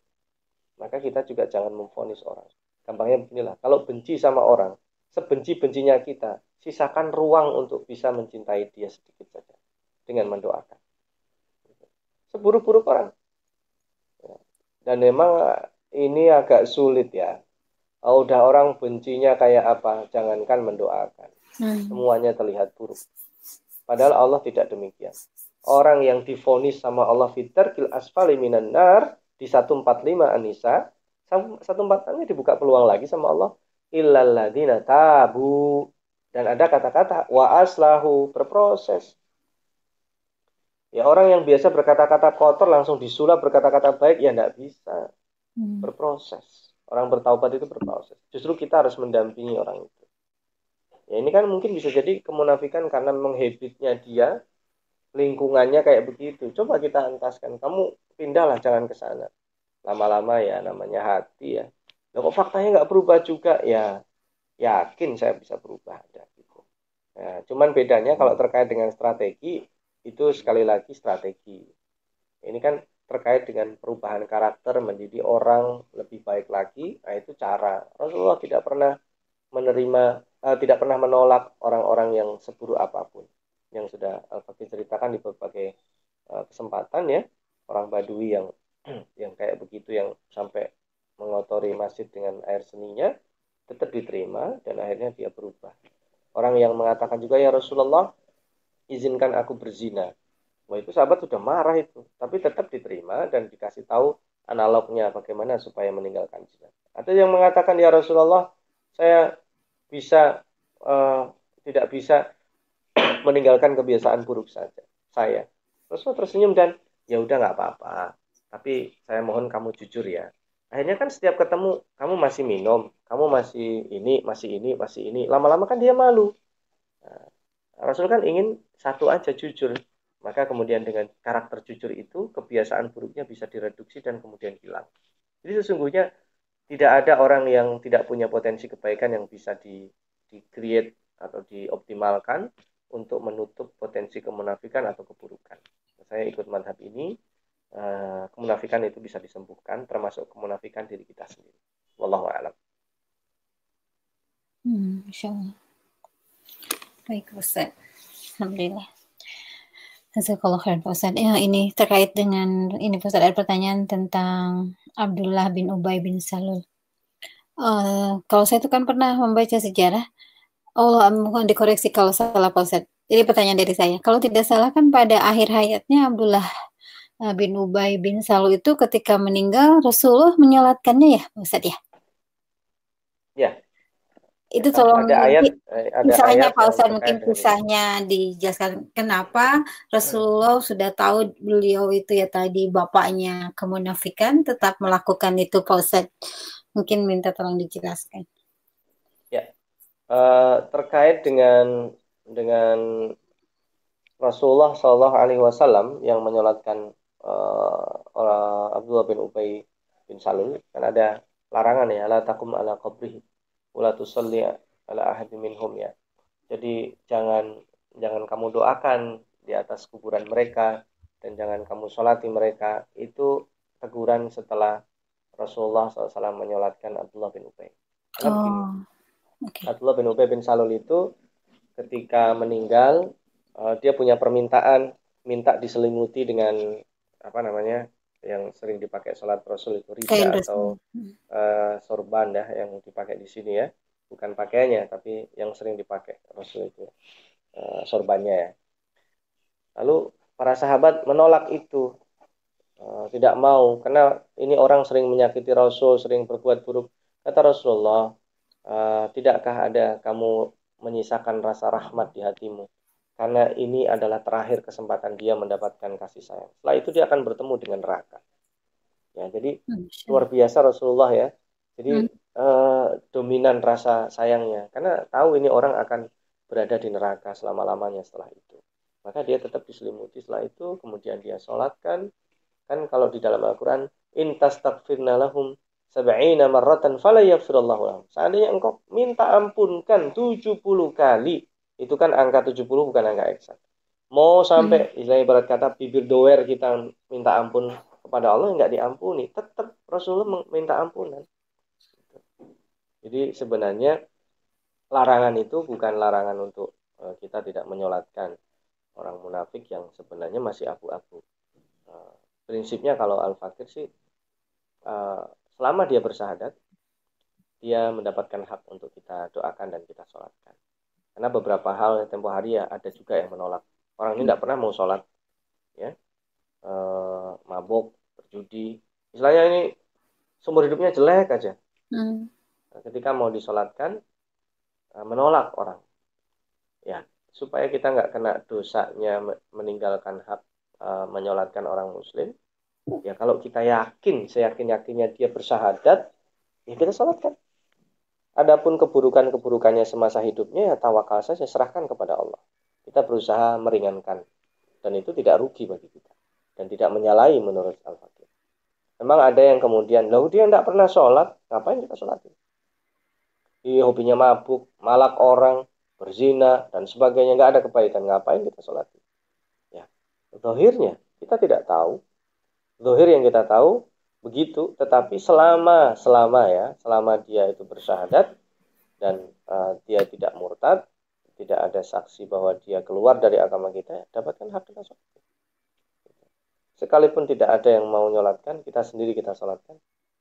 Maka kita juga jangan memfonis orang. Gampangnya beginilah, kalau benci sama orang, sebenci-bencinya kita, sisakan ruang untuk bisa mencintai dia sedikit saja. Dengan mendoakan. Seburuk-buruk orang. Dan memang ini agak sulit ya Oh, udah orang bencinya kayak apa, jangankan mendoakan. Hmm. Semuanya terlihat buruk. Padahal Allah tidak demikian. Orang yang difonis sama Allah fitar kil asfali minan nar di 145 Anisa, 145 dibuka peluang lagi sama Allah. Illalladzina tabu. Dan ada kata-kata wa aslahu berproses. Ya orang yang biasa berkata-kata kotor langsung disulap berkata-kata baik ya tidak bisa. Hmm. Berproses. Orang bertaubat itu berproses. Justru kita harus mendampingi orang itu. Ya ini kan mungkin bisa jadi kemunafikan karena memang habitnya dia, lingkungannya kayak begitu. Coba kita entaskan, kamu pindahlah jangan ke sana. Lama-lama ya namanya hati ya. Loh, kok faktanya nggak berubah juga ya? Yakin saya bisa berubah ada gitu. Nah, cuman bedanya kalau terkait dengan strategi itu sekali lagi strategi. Ini kan terkait dengan perubahan karakter menjadi orang lebih baik lagi nah itu cara. Rasulullah tidak pernah menerima uh, tidak pernah menolak orang-orang yang seburuk apa pun. Yang sudah Al-Fatih ceritakan di berbagai uh, kesempatan ya. Orang Badui yang yang kayak begitu yang sampai mengotori masjid dengan air seninya tetap diterima dan akhirnya dia berubah. Orang yang mengatakan juga ya Rasulullah izinkan aku berzina. Wah itu sahabat sudah marah itu, tapi tetap diterima dan dikasih tahu analognya bagaimana supaya meninggalkan zina. Ada yang mengatakan ya Rasulullah, saya bisa uh, tidak bisa meninggalkan kebiasaan buruk saja saya. Rasulullah tersenyum dan ya udah nggak apa-apa, tapi saya mohon kamu jujur ya. Akhirnya kan setiap ketemu kamu masih minum, kamu masih ini, masih ini, masih ini. Lama-lama kan dia malu. Nah, Rasul kan ingin satu aja jujur. Maka kemudian dengan karakter jujur itu, kebiasaan buruknya bisa direduksi dan kemudian hilang. Jadi sesungguhnya tidak ada orang yang tidak punya potensi kebaikan yang bisa di, di create atau dioptimalkan untuk menutup potensi kemunafikan atau keburukan. Saya ikut manhab ini, eh, kemunafikan itu bisa disembuhkan, termasuk kemunafikan diri kita sendiri. Wallahu a'lam. Hmm, Insya Allah. Baik, Ustaz. Alhamdulillah. Jazakallah Pak Ustaz. Ya, ini terkait dengan ini Pak ada pertanyaan tentang Abdullah bin Ubay bin Salul. Uh, kalau saya itu kan pernah membaca sejarah, Allah mohon dikoreksi kalau salah Pak Ustaz. Jadi pertanyaan dari saya, kalau tidak salah kan pada akhir hayatnya Abdullah eh, bin Ubay bin Salul itu ketika meninggal Rasulullah menyolatkannya ya Ustaz? Ya, itu tolong ada ayat, eh, ada misalnya mungkin kisahnya dijelaskan kenapa Rasulullah hmm. sudah tahu beliau itu ya tadi bapaknya kemunafikan tetap melakukan itu? Pak Ustaz mungkin minta tolong dijelaskan. Ya uh, terkait dengan dengan Rasulullah Shallallahu Alaihi Wasallam yang menyolatkan uh, Abdullah bin Ubay bin Salul kan ada larangan ya la takum ala qabrihi wala tusalli ala ahadi minhum ya. Jadi jangan jangan kamu doakan di atas kuburan mereka dan jangan kamu sholati mereka. Itu teguran setelah Rasulullah SAW menyolatkan Abdullah bin Ubay. Karena oh, okay. Abdullah bin Ubay bin Salul itu ketika meninggal uh, dia punya permintaan minta diselimuti dengan apa namanya yang sering dipakai sholat Rasul itu rida atau uh, sorban ya yang dipakai di sini ya. Bukan pakaiannya tapi yang sering dipakai Rasul itu uh, sorbannya ya. Lalu para sahabat menolak itu. Uh, tidak mau karena ini orang sering menyakiti Rasul sering berbuat buruk. Kata Rasulullah uh, tidakkah ada kamu menyisakan rasa rahmat di hatimu karena ini adalah terakhir kesempatan dia mendapatkan kasih sayang. Setelah itu dia akan bertemu dengan neraka. Ya, jadi hmm, luar biasa Rasulullah ya. Jadi hmm. eh, dominan rasa sayangnya karena tahu ini orang akan berada di neraka selama-lamanya setelah itu. Maka dia tetap diselimuti setelah itu, kemudian dia sholatkan. Kan kalau di dalam Al-Quran, intas takfirna lahum sab'ina marratan fala. Seandainya engkau minta ampunkan 70 kali, itu kan angka 70 bukan angka eksak. Mau sampai hmm. istilahnya ibarat kata bibir doer kita minta ampun kepada Allah nggak diampuni, tetap Rasulullah minta ampunan. Jadi sebenarnya larangan itu bukan larangan untuk uh, kita tidak menyolatkan orang munafik yang sebenarnya masih abu-abu. Uh, prinsipnya kalau al-fakir sih uh, selama dia bersahadat, dia mendapatkan hak untuk kita doakan dan kita sholatkan. Karena beberapa hal tempo hari ya ada juga yang menolak. Orang ini tidak pernah mau sholat, ya, e, mabuk, berjudi. Misalnya ini sumber hidupnya jelek aja. Hmm. Nah, ketika mau disolatkan, e, menolak orang. Ya, supaya kita nggak kena dosanya meninggalkan hak e, menyolatkan orang muslim. Ya kalau kita yakin, seyakin yakinnya dia bersahadat, ya kita sholatkan. Adapun keburukan-keburukannya semasa hidupnya ya tawakal saja serahkan kepada Allah. Kita berusaha meringankan dan itu tidak rugi bagi kita dan tidak menyalahi menurut Al-Fakir. Memang ada yang kemudian, lalu dia tidak pernah sholat, ngapain kita sholat? Dia hobinya mabuk, malak orang, berzina, dan sebagainya. Nggak ada kebaikan, ngapain kita sholat? Ya, Zohirnya kita tidak tahu. Zohir yang kita tahu, begitu. Tetapi selama selama ya selama dia itu bersyahadat dan uh, dia tidak murtad tidak ada saksi bahwa dia keluar dari agama kita dapatkan hak kita sholat. Sekalipun tidak ada yang mau nyolatkan kita sendiri kita sholatkan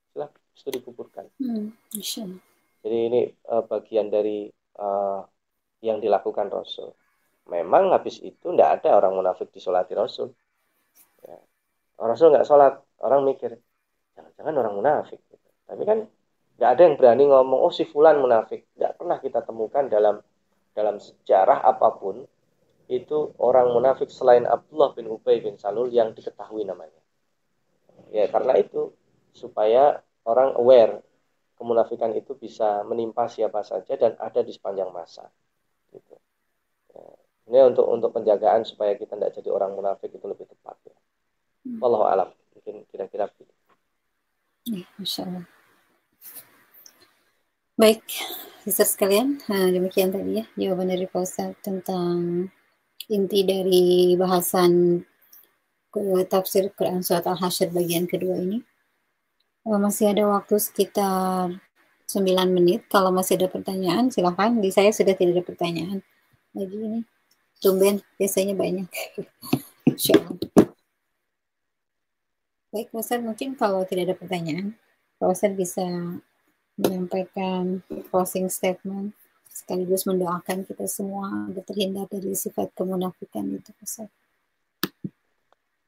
silahkan itu dikuburkan hmm, jadi ini uh, bagian dari uh, yang dilakukan Rasul. Memang habis itu tidak ada orang munafik di sholat Rasul. Ya. Rasul nggak sholat, orang mikir, jangan-jangan orang munafik. Tapi kan nggak ada yang berani ngomong, oh si fulan munafik. Nggak pernah kita temukan dalam dalam sejarah apa pun itu orang munafik selain Abdullah bin Ubay bin Salul yang diketahui namanya. Ya karena itu supaya orang aware kemunafikan itu bisa menimpa siapa saja dan ada di sepanjang masa. Gitu. Ya. Ini untuk untuk penjagaan supaya kita tidak jadi orang munafik itu lebih tepat ya. Hmm. Wallahu alam. Mungkin kira-kira begitu. Ya, Masya Allah. Baik, bisa sekalian, nah, demikian tadi ya jawaban dari Pak tentang inti dari bahasan tafsir Quran Surat Al-Hasyr bagian kedua ini. Masih ada waktu sekitar 9 menit. Kalau masih ada pertanyaan, silahkan. Di saya sudah tidak ada pertanyaan. Lagi ini, tumben, biasanya banyak. Baik, Pak mungkin kalau tidak ada pertanyaan, Pak bisa menyampaikan closing statement sekaligus mendoakan kita semua agar terhindar dari sifat kemunafikan itu, Ustaz.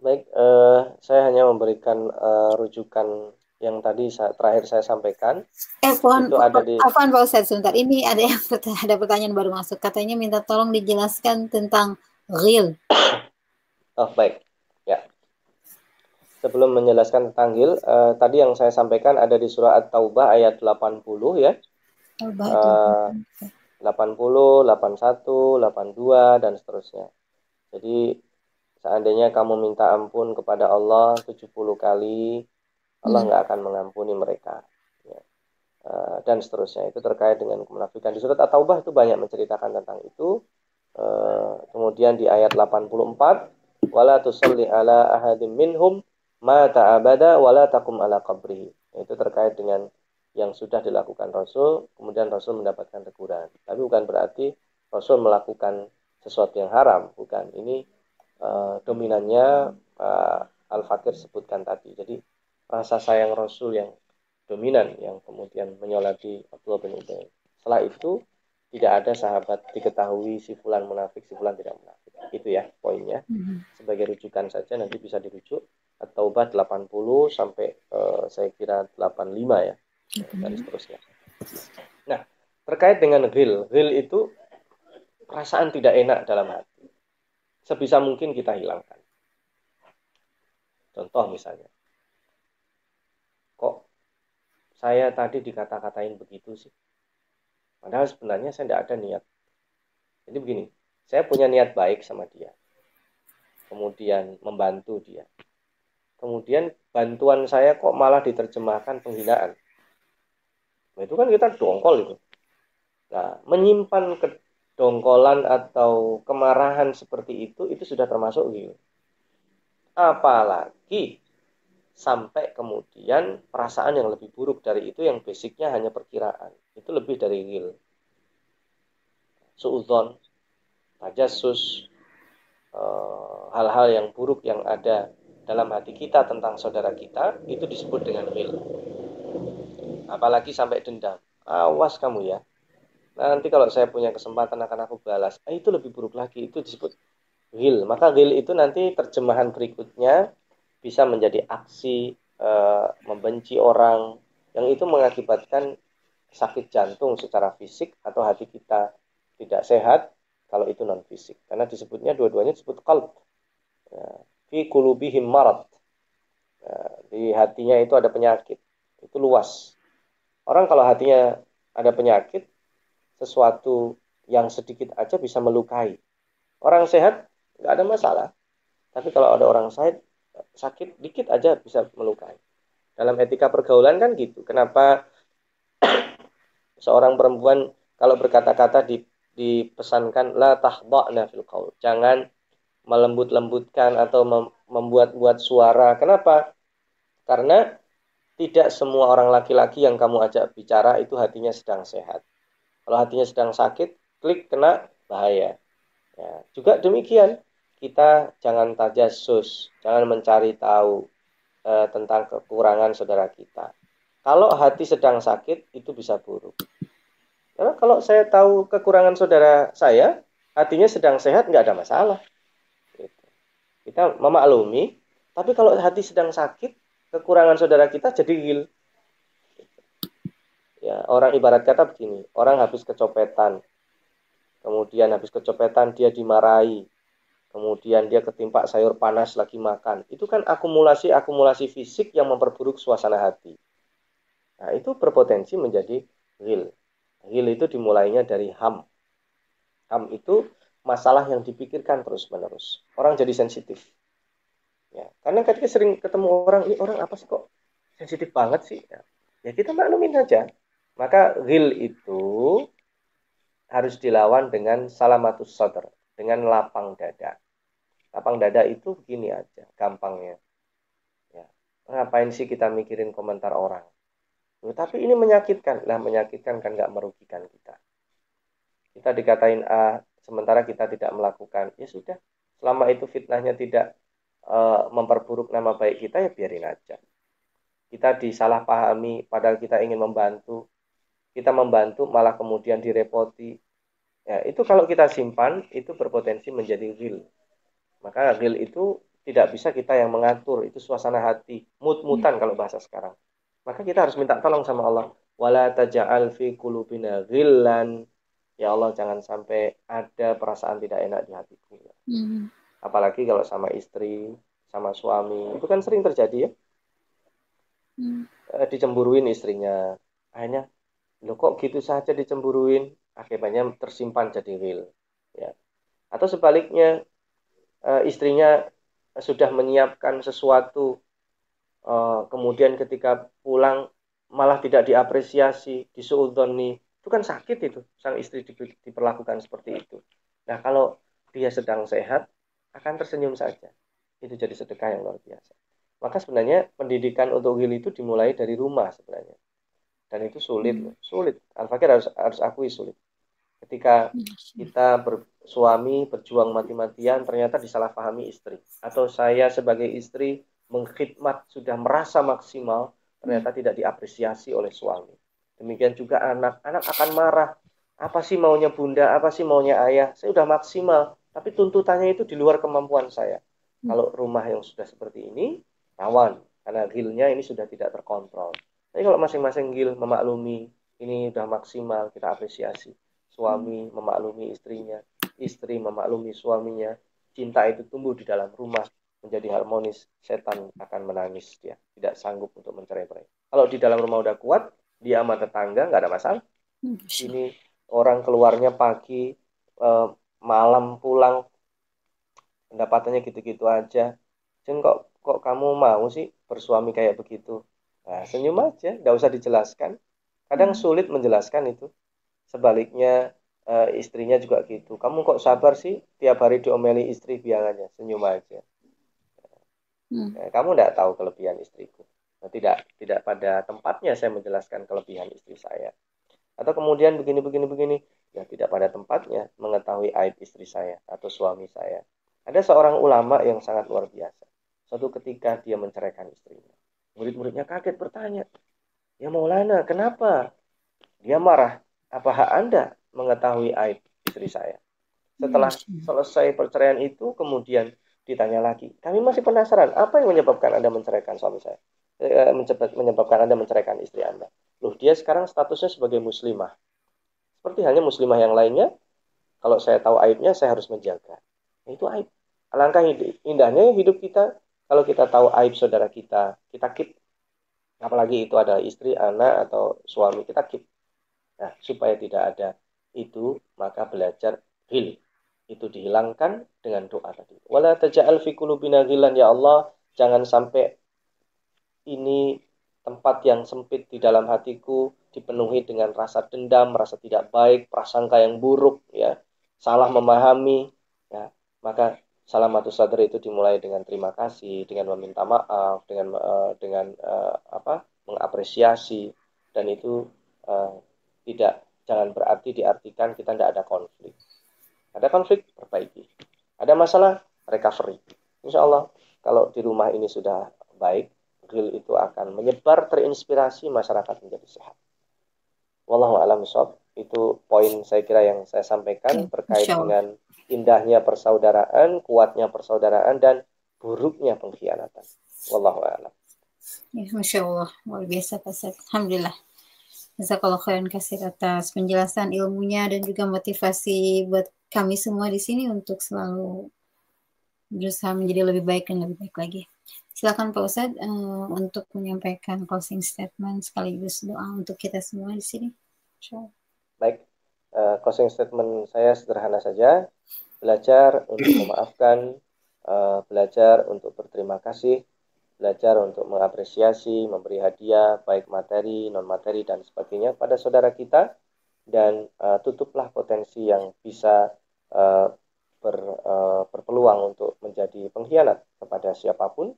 Baik, uh, saya hanya memberikan uh, rujukan yang tadi saya, terakhir saya sampaikan. Eh, pohon, itu ada di... Afan Pak Ustaz, sebentar. Ini ada yang ada pertanyaan baru masuk. Katanya minta tolong dijelaskan tentang real. Oh, baik. Ya. Sebelum menjelaskan tentang ghil, uh, tadi yang saya sampaikan ada di surah At-Taubah ayat 80 ya. Uh, 80, 81, 82 dan seterusnya. Jadi seandainya kamu minta ampun kepada Allah 70 kali, Allah hmm. nggak akan mengampuni mereka. Ya. Uh, dan seterusnya itu terkait dengan kemunafikan. Di surat At-Taubah itu banyak menceritakan tentang itu. Uh, kemudian di ayat 84, wala tusalli ala ahadim minhum ma ta'abada wala takum ala qabrihi. Itu terkait dengan yang sudah dilakukan Rasul, kemudian Rasul mendapatkan teguran. Tapi bukan berarti Rasul melakukan sesuatu yang haram, bukan. Ini uh, dominannya Pak Al-Fakir sebutkan tadi. Jadi rasa sayang Rasul yang dominan yang kemudian menyolati Abdullah bin Ubay. Setelah itu tidak ada sahabat diketahui si fulan munafik, si fulan tidak munafik. Itu ya poinnya. Hmm. Sebagai rujukan saja nanti bisa dirujuk At-Taubah 80 sampai uh, saya kira 85 ya. Dan seterusnya. Nah, terkait dengan ghil, ghil itu perasaan tidak enak dalam hati. Sebisa mungkin kita hilangkan. Contoh misalnya, kok saya tadi dikata-katain begitu sih? Padahal sebenarnya saya tidak ada niat. Jadi begini, saya punya niat baik sama dia. Kemudian membantu dia. Kemudian bantuan saya kok malah diterjemahkan penghinaan. Nah, itu kan kita dongkol itu. Nah, menyimpan kedongkolan atau kemarahan seperti itu, itu sudah termasuk gitu. Apalagi sampai kemudian perasaan yang lebih buruk dari itu yang basicnya hanya perkiraan itu lebih dari real suudon tajasus eh, hal-hal yang buruk yang ada dalam hati kita tentang saudara kita itu disebut dengan real apalagi sampai dendam. Awas kamu ya. Nanti kalau saya punya kesempatan akan aku balas eh, itu lebih buruk lagi itu disebut real maka real itu nanti terjemahan berikutnya bisa menjadi aksi e, membenci orang yang itu mengakibatkan sakit jantung secara fisik atau hati kita tidak sehat kalau itu non fisik karena disebutnya dua-duanya disebut kalb. Ya, fi kulubihim marat ya, di hatinya itu ada penyakit itu luas orang kalau hatinya ada penyakit sesuatu yang sedikit aja bisa melukai orang sehat nggak ada masalah tapi kalau ada orang sehat sakit dikit aja bisa melukai. Dalam etika pergaulan kan gitu. Kenapa seorang perempuan kalau berkata-kata di, dipesankan la tahdha'na fil qaul. Jangan melembut-lembutkan atau membuat-buat suara. Kenapa? Karena tidak semua orang laki-laki yang kamu ajak bicara itu hatinya sedang sehat. Kalau hatinya sedang sakit, klik kena bahaya. Ya, juga demikian, kita jangan tajasus, jangan mencari tahu e, tentang kekurangan saudara kita. Kalau hati sedang sakit, itu bisa buruk. Karena kalau saya tahu kekurangan saudara saya, hatinya sedang sehat nggak ada masalah. Kita memaklumi, tapi kalau hati sedang sakit, kekurangan saudara kita jadi gil. Ya, orang ibarat kata begini, orang habis kecopetan, kemudian habis kecopetan dia dimarahi, kemudian dia ketimpa sayur panas lagi makan. Itu kan akumulasi-akumulasi fisik yang memperburuk suasana hati. Nah, itu berpotensi menjadi ghil. Ghil itu dimulainya dari ham. Ham itu masalah yang dipikirkan terus-menerus. Orang jadi sensitif. Ya, karena ketika sering ketemu orang, ini orang apa sih kok sensitif banget sih? Ya, ya kita maklumin saja. Maka ghil itu harus dilawan dengan salamatus sadr, dengan lapang dada. Lapang dada itu begini aja, gampangnya. Ya. Ngapain sih kita mikirin komentar orang? Loh, tapi ini menyakitkan. Lah menyakitkan kan nggak merugikan kita. Kita dikatain A, sementara kita tidak melakukan. Ya sudah, selama itu fitnahnya tidak uh, memperburuk nama baik kita, ya biarin aja. Kita disalahpahami, padahal kita ingin membantu kita membantu malah kemudian direpoti. Ya, itu kalau kita simpan itu berpotensi menjadi real. Maka real itu tidak bisa kita yang mengatur, itu suasana hati, mut-mutan kalau bahasa sekarang. Maka kita harus minta tolong sama Allah. Wala taja'al fi qulubina ghillan. Ya Allah jangan sampai ada perasaan tidak enak di hatiku. Hmm. Apalagi kalau sama istri, sama suami, itu kan sering terjadi ya. Hmm. Eh, dicemburuin istrinya. Akhirnya lo kok gitu saja dicemburuin akibatnya tersimpan jadi will ya atau sebaliknya uh, istrinya sudah menyiapkan sesuatu uh, kemudian ketika pulang malah tidak diapresiasi disuudoni itu kan sakit itu sang istri di, diperlakukan seperti itu. Nah kalau dia sedang sehat akan tersenyum saja. Itu jadi sedekah yang luar biasa. Maka sebenarnya pendidikan untuk will itu dimulai dari rumah sebenarnya. Dan itu sulit hmm. sulit. Al fakir harus harus akui sulit. Ketika kita bersuami berjuang mati-matian ternyata disalahpahami istri. Atau saya sebagai istri mengkhidmat sudah merasa maksimal ternyata hmm. tidak diapresiasi oleh suami demikian juga anak anak akan marah apa sih maunya bunda apa sih maunya ayah saya sudah maksimal tapi tuntutannya itu di luar kemampuan saya hmm. kalau rumah yang sudah seperti ini rawan karena gilnya ini sudah tidak terkontrol tapi kalau masing-masing gil memaklumi ini sudah maksimal kita apresiasi. Suami memaklumi istrinya, istri memaklumi suaminya. Cinta itu tumbuh di dalam rumah menjadi harmonis. Setan akan menangis dia, tidak sanggup untuk mencerai-berai. Kalau di dalam rumah udah kuat, dia sama tetangga nggak ada masalah. Ini orang keluarnya pagi, eh, malam pulang, pendapatannya gitu-gitu aja. Jen kok kok kamu mau sih bersuami kayak begitu? Nah, senyum aja, nggak usah dijelaskan. Kadang hmm. sulit menjelaskan itu. Sebaliknya uh, istrinya juga gitu. Kamu kok sabar sih tiap hari diomeli istri biangannya, senyum aja. Hmm. Nah, kamu tidak tahu kelebihan istriku. Nah, tidak tidak pada tempatnya saya menjelaskan kelebihan istri saya. Atau kemudian begini begini begini, ya tidak pada tempatnya mengetahui aib istri saya atau suami saya. Ada seorang ulama yang sangat luar biasa. Suatu ketika dia menceraikan istrinya. Murid-muridnya kaget bertanya, Ya Maulana, kenapa? Dia marah. Apa hak Anda mengetahui aib istri saya? Setelah selesai perceraian itu, kemudian ditanya lagi. Kami masih penasaran, apa yang menyebabkan Anda menceraikan suami saya? Eh, menyebabkan Anda menceraikan istri Anda. Loh, dia sekarang statusnya sebagai muslimah. Seperti hanya muslimah yang lainnya, kalau saya tahu aibnya, saya harus menjaga. Itu aib. Alangkah indahnya hidup kita kalau kita tahu aib saudara kita, kita keep. Apalagi itu adalah istri, anak, atau suami, kita keep. Nah, supaya tidak ada itu, maka belajar hil. Itu dihilangkan dengan doa tadi. Wala taja'al fi qulubina ya Allah, jangan sampai ini tempat yang sempit di dalam hatiku dipenuhi dengan rasa dendam, rasa tidak baik, prasangka yang buruk, ya, salah memahami, ya, maka salamatus sadr itu dimulai dengan terima kasih, dengan meminta maaf, dengan uh, dengan uh, apa? mengapresiasi dan itu uh, tidak jangan berarti diartikan kita tidak ada konflik. Ada konflik perbaiki. Ada masalah recovery. Insya Allah kalau di rumah ini sudah baik, grill itu akan menyebar terinspirasi masyarakat menjadi sehat. Wallahu a'lam itu poin saya kira yang saya sampaikan terkait dengan indahnya persaudaraan, kuatnya persaudaraan dan buruknya pengkhianatan. Wallahu a'lam. Ya, Masya Allah, luar biasa Pak Alhamdulillah. Jazakallah khairan kasih atas penjelasan ilmunya dan juga motivasi buat kami semua di sini untuk selalu berusaha menjadi lebih baik dan lebih baik lagi. Silakan Pak Ustadz uh, untuk menyampaikan closing statement sekaligus doa untuk kita semua di sini. Baik, uh, closing statement saya sederhana saja. Belajar untuk memaafkan, uh, belajar untuk berterima kasih, belajar untuk mengapresiasi, memberi hadiah, baik materi, non-materi, dan sebagainya pada saudara kita, dan uh, tutuplah potensi yang bisa uh, ber, uh, berpeluang untuk menjadi pengkhianat kepada siapa pun,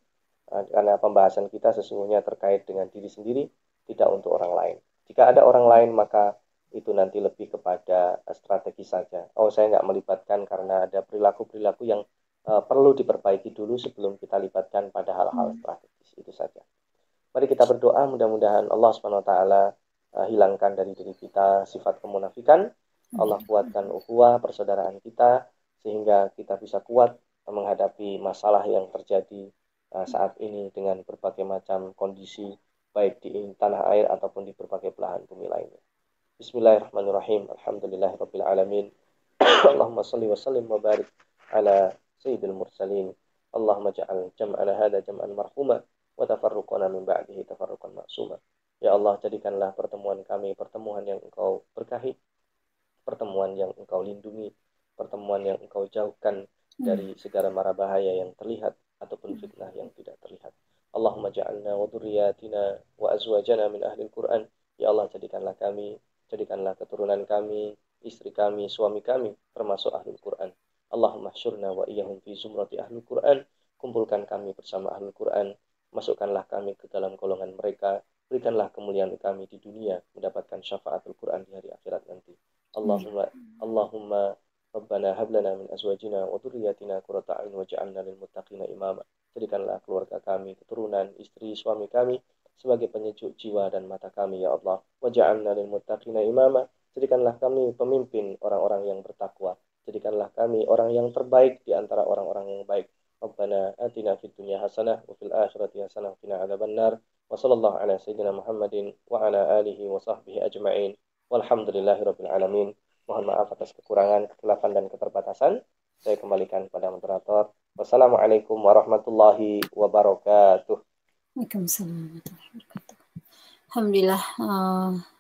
karena pembahasan kita sesungguhnya terkait dengan diri sendiri, tidak untuk orang lain. Jika ada orang lain, maka itu nanti lebih kepada strategi saja. Oh, saya nggak melibatkan karena ada perilaku-perilaku yang uh, perlu diperbaiki dulu sebelum kita libatkan pada hal-hal hmm. strategis itu saja. Mari kita berdoa mudah-mudahan Allah Subhanahu wa taala uh, hilangkan dari diri kita sifat kemunafikan. Allah kuatkan ukhuwah persaudaraan kita sehingga kita bisa kuat menghadapi masalah yang terjadi Eh, saat ini dengan berbagai macam kondisi baik di tanah air ataupun di berbagai belahan bumi lainnya. Bismillahirrahmanirrahim. Alhamdulillahirrahmanirrahim. Allahumma salli wa sallim wa barik ala sayyidil mursalin. Allahumma ja'al jam'ana hada jam'an marhumah wa tafarruqana min ba'dihi tafarruqan ma'suma. Ya Allah, jadikanlah pertemuan kami pertemuan yang Engkau berkahi, pertemuan yang Engkau lindungi, pertemuan yang Engkau jauhkan dari hmm. segala mara bahaya yang terlihat ataupun fitnah yang tidak terlihat. Allahumma ja'alna wa dhurriyyatina wa azwajana min ahli Al-Qur'an. Ya Allah, jadikanlah kami, jadikanlah keturunan kami, istri kami, suami kami termasuk ahli Al-Qur'an. Allahumma syurna wa iyahum fi zumrati ahli Quran. Kumpulkan kami bersama ahli Quran. Masukkanlah kami ke dalam golongan mereka. Berikanlah kemuliaan kami di dunia mendapatkan syafaat Al-Quran di hari akhirat nanti. Allahumma Allahumma Rabbana hablana min azwajina wa dhurriyyatina qurrata a'yun waj'alna lil muttaqina imama. Jadikanlah keluarga kami, keturunan, istri, suami kami sebagai penyejuk jiwa dan mata kami ya Allah. Waj'alna lil muttaqina imama. Jadikanlah kami pemimpin orang-orang yang bertakwa jadikanlah kami orang yang terbaik di antara orang-orang yang baik. Rabbana atina fid dunya hasanah wa fil akhirati hasanah wa qina adzabannar. Wa sallallahu ala sayyidina Muhammadin wa ala alihi wa sahbihi ajma'in. Walhamdulillahi rabbil alamin. Mohon maaf atas kekurangan, kekelapan dan keterbatasan. Saya kembalikan kepada moderator. Wassalamualaikum warahmatullahi wabarakatuh. Waalaikumsalam warahmatullahi. Alhamdulillah. Uh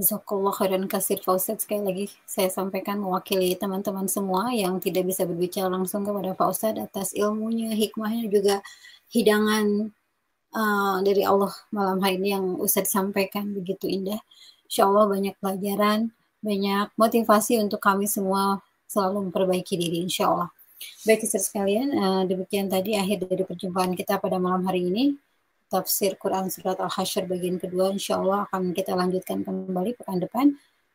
Jazakallah khairan kasir Ustadz sekali lagi saya sampaikan mewakili teman-teman semua yang tidak bisa berbicara langsung kepada Ustadz atas ilmunya, hikmahnya juga hidangan uh, dari Allah malam hari ini yang Ustadz sampaikan begitu indah. Insya Allah banyak pelajaran, banyak motivasi untuk kami semua selalu memperbaiki diri insya Allah. Baik Ustadz sekalian, uh, demikian tadi akhir dari perjumpaan kita pada malam hari ini. Tafsir Quran surat Al-Hasyr bagian kedua insya Allah akan kita lanjutkan kembali pekan depan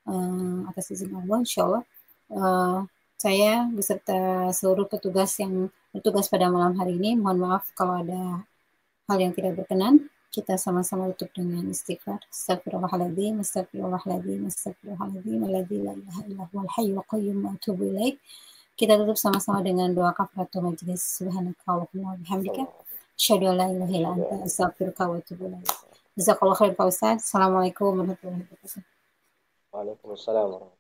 uh, atas izin Allah insya Allah. Uh, saya beserta seluruh petugas yang bertugas pada malam hari ini mohon maaf kalau ada hal yang tidak berkenan kita sama-sama tutup dengan istighfar astagfirullahaladzim astagfirullahaladzim astagfirullahaladzim alladzi la ilaha illa huwal hayyul qayyum wa atubu ilaik kita tutup sama-sama dengan doa kafaratul majlis subhanaka wa bihamdika Asyhadu an la ilaha illa anta astaghfiruka wa atubu ilaik. Jazakallahu khair Pak Ustaz. Assalamualaikum warahmatullahi wabarakatuh. Waalaikumsalam warahmatullahi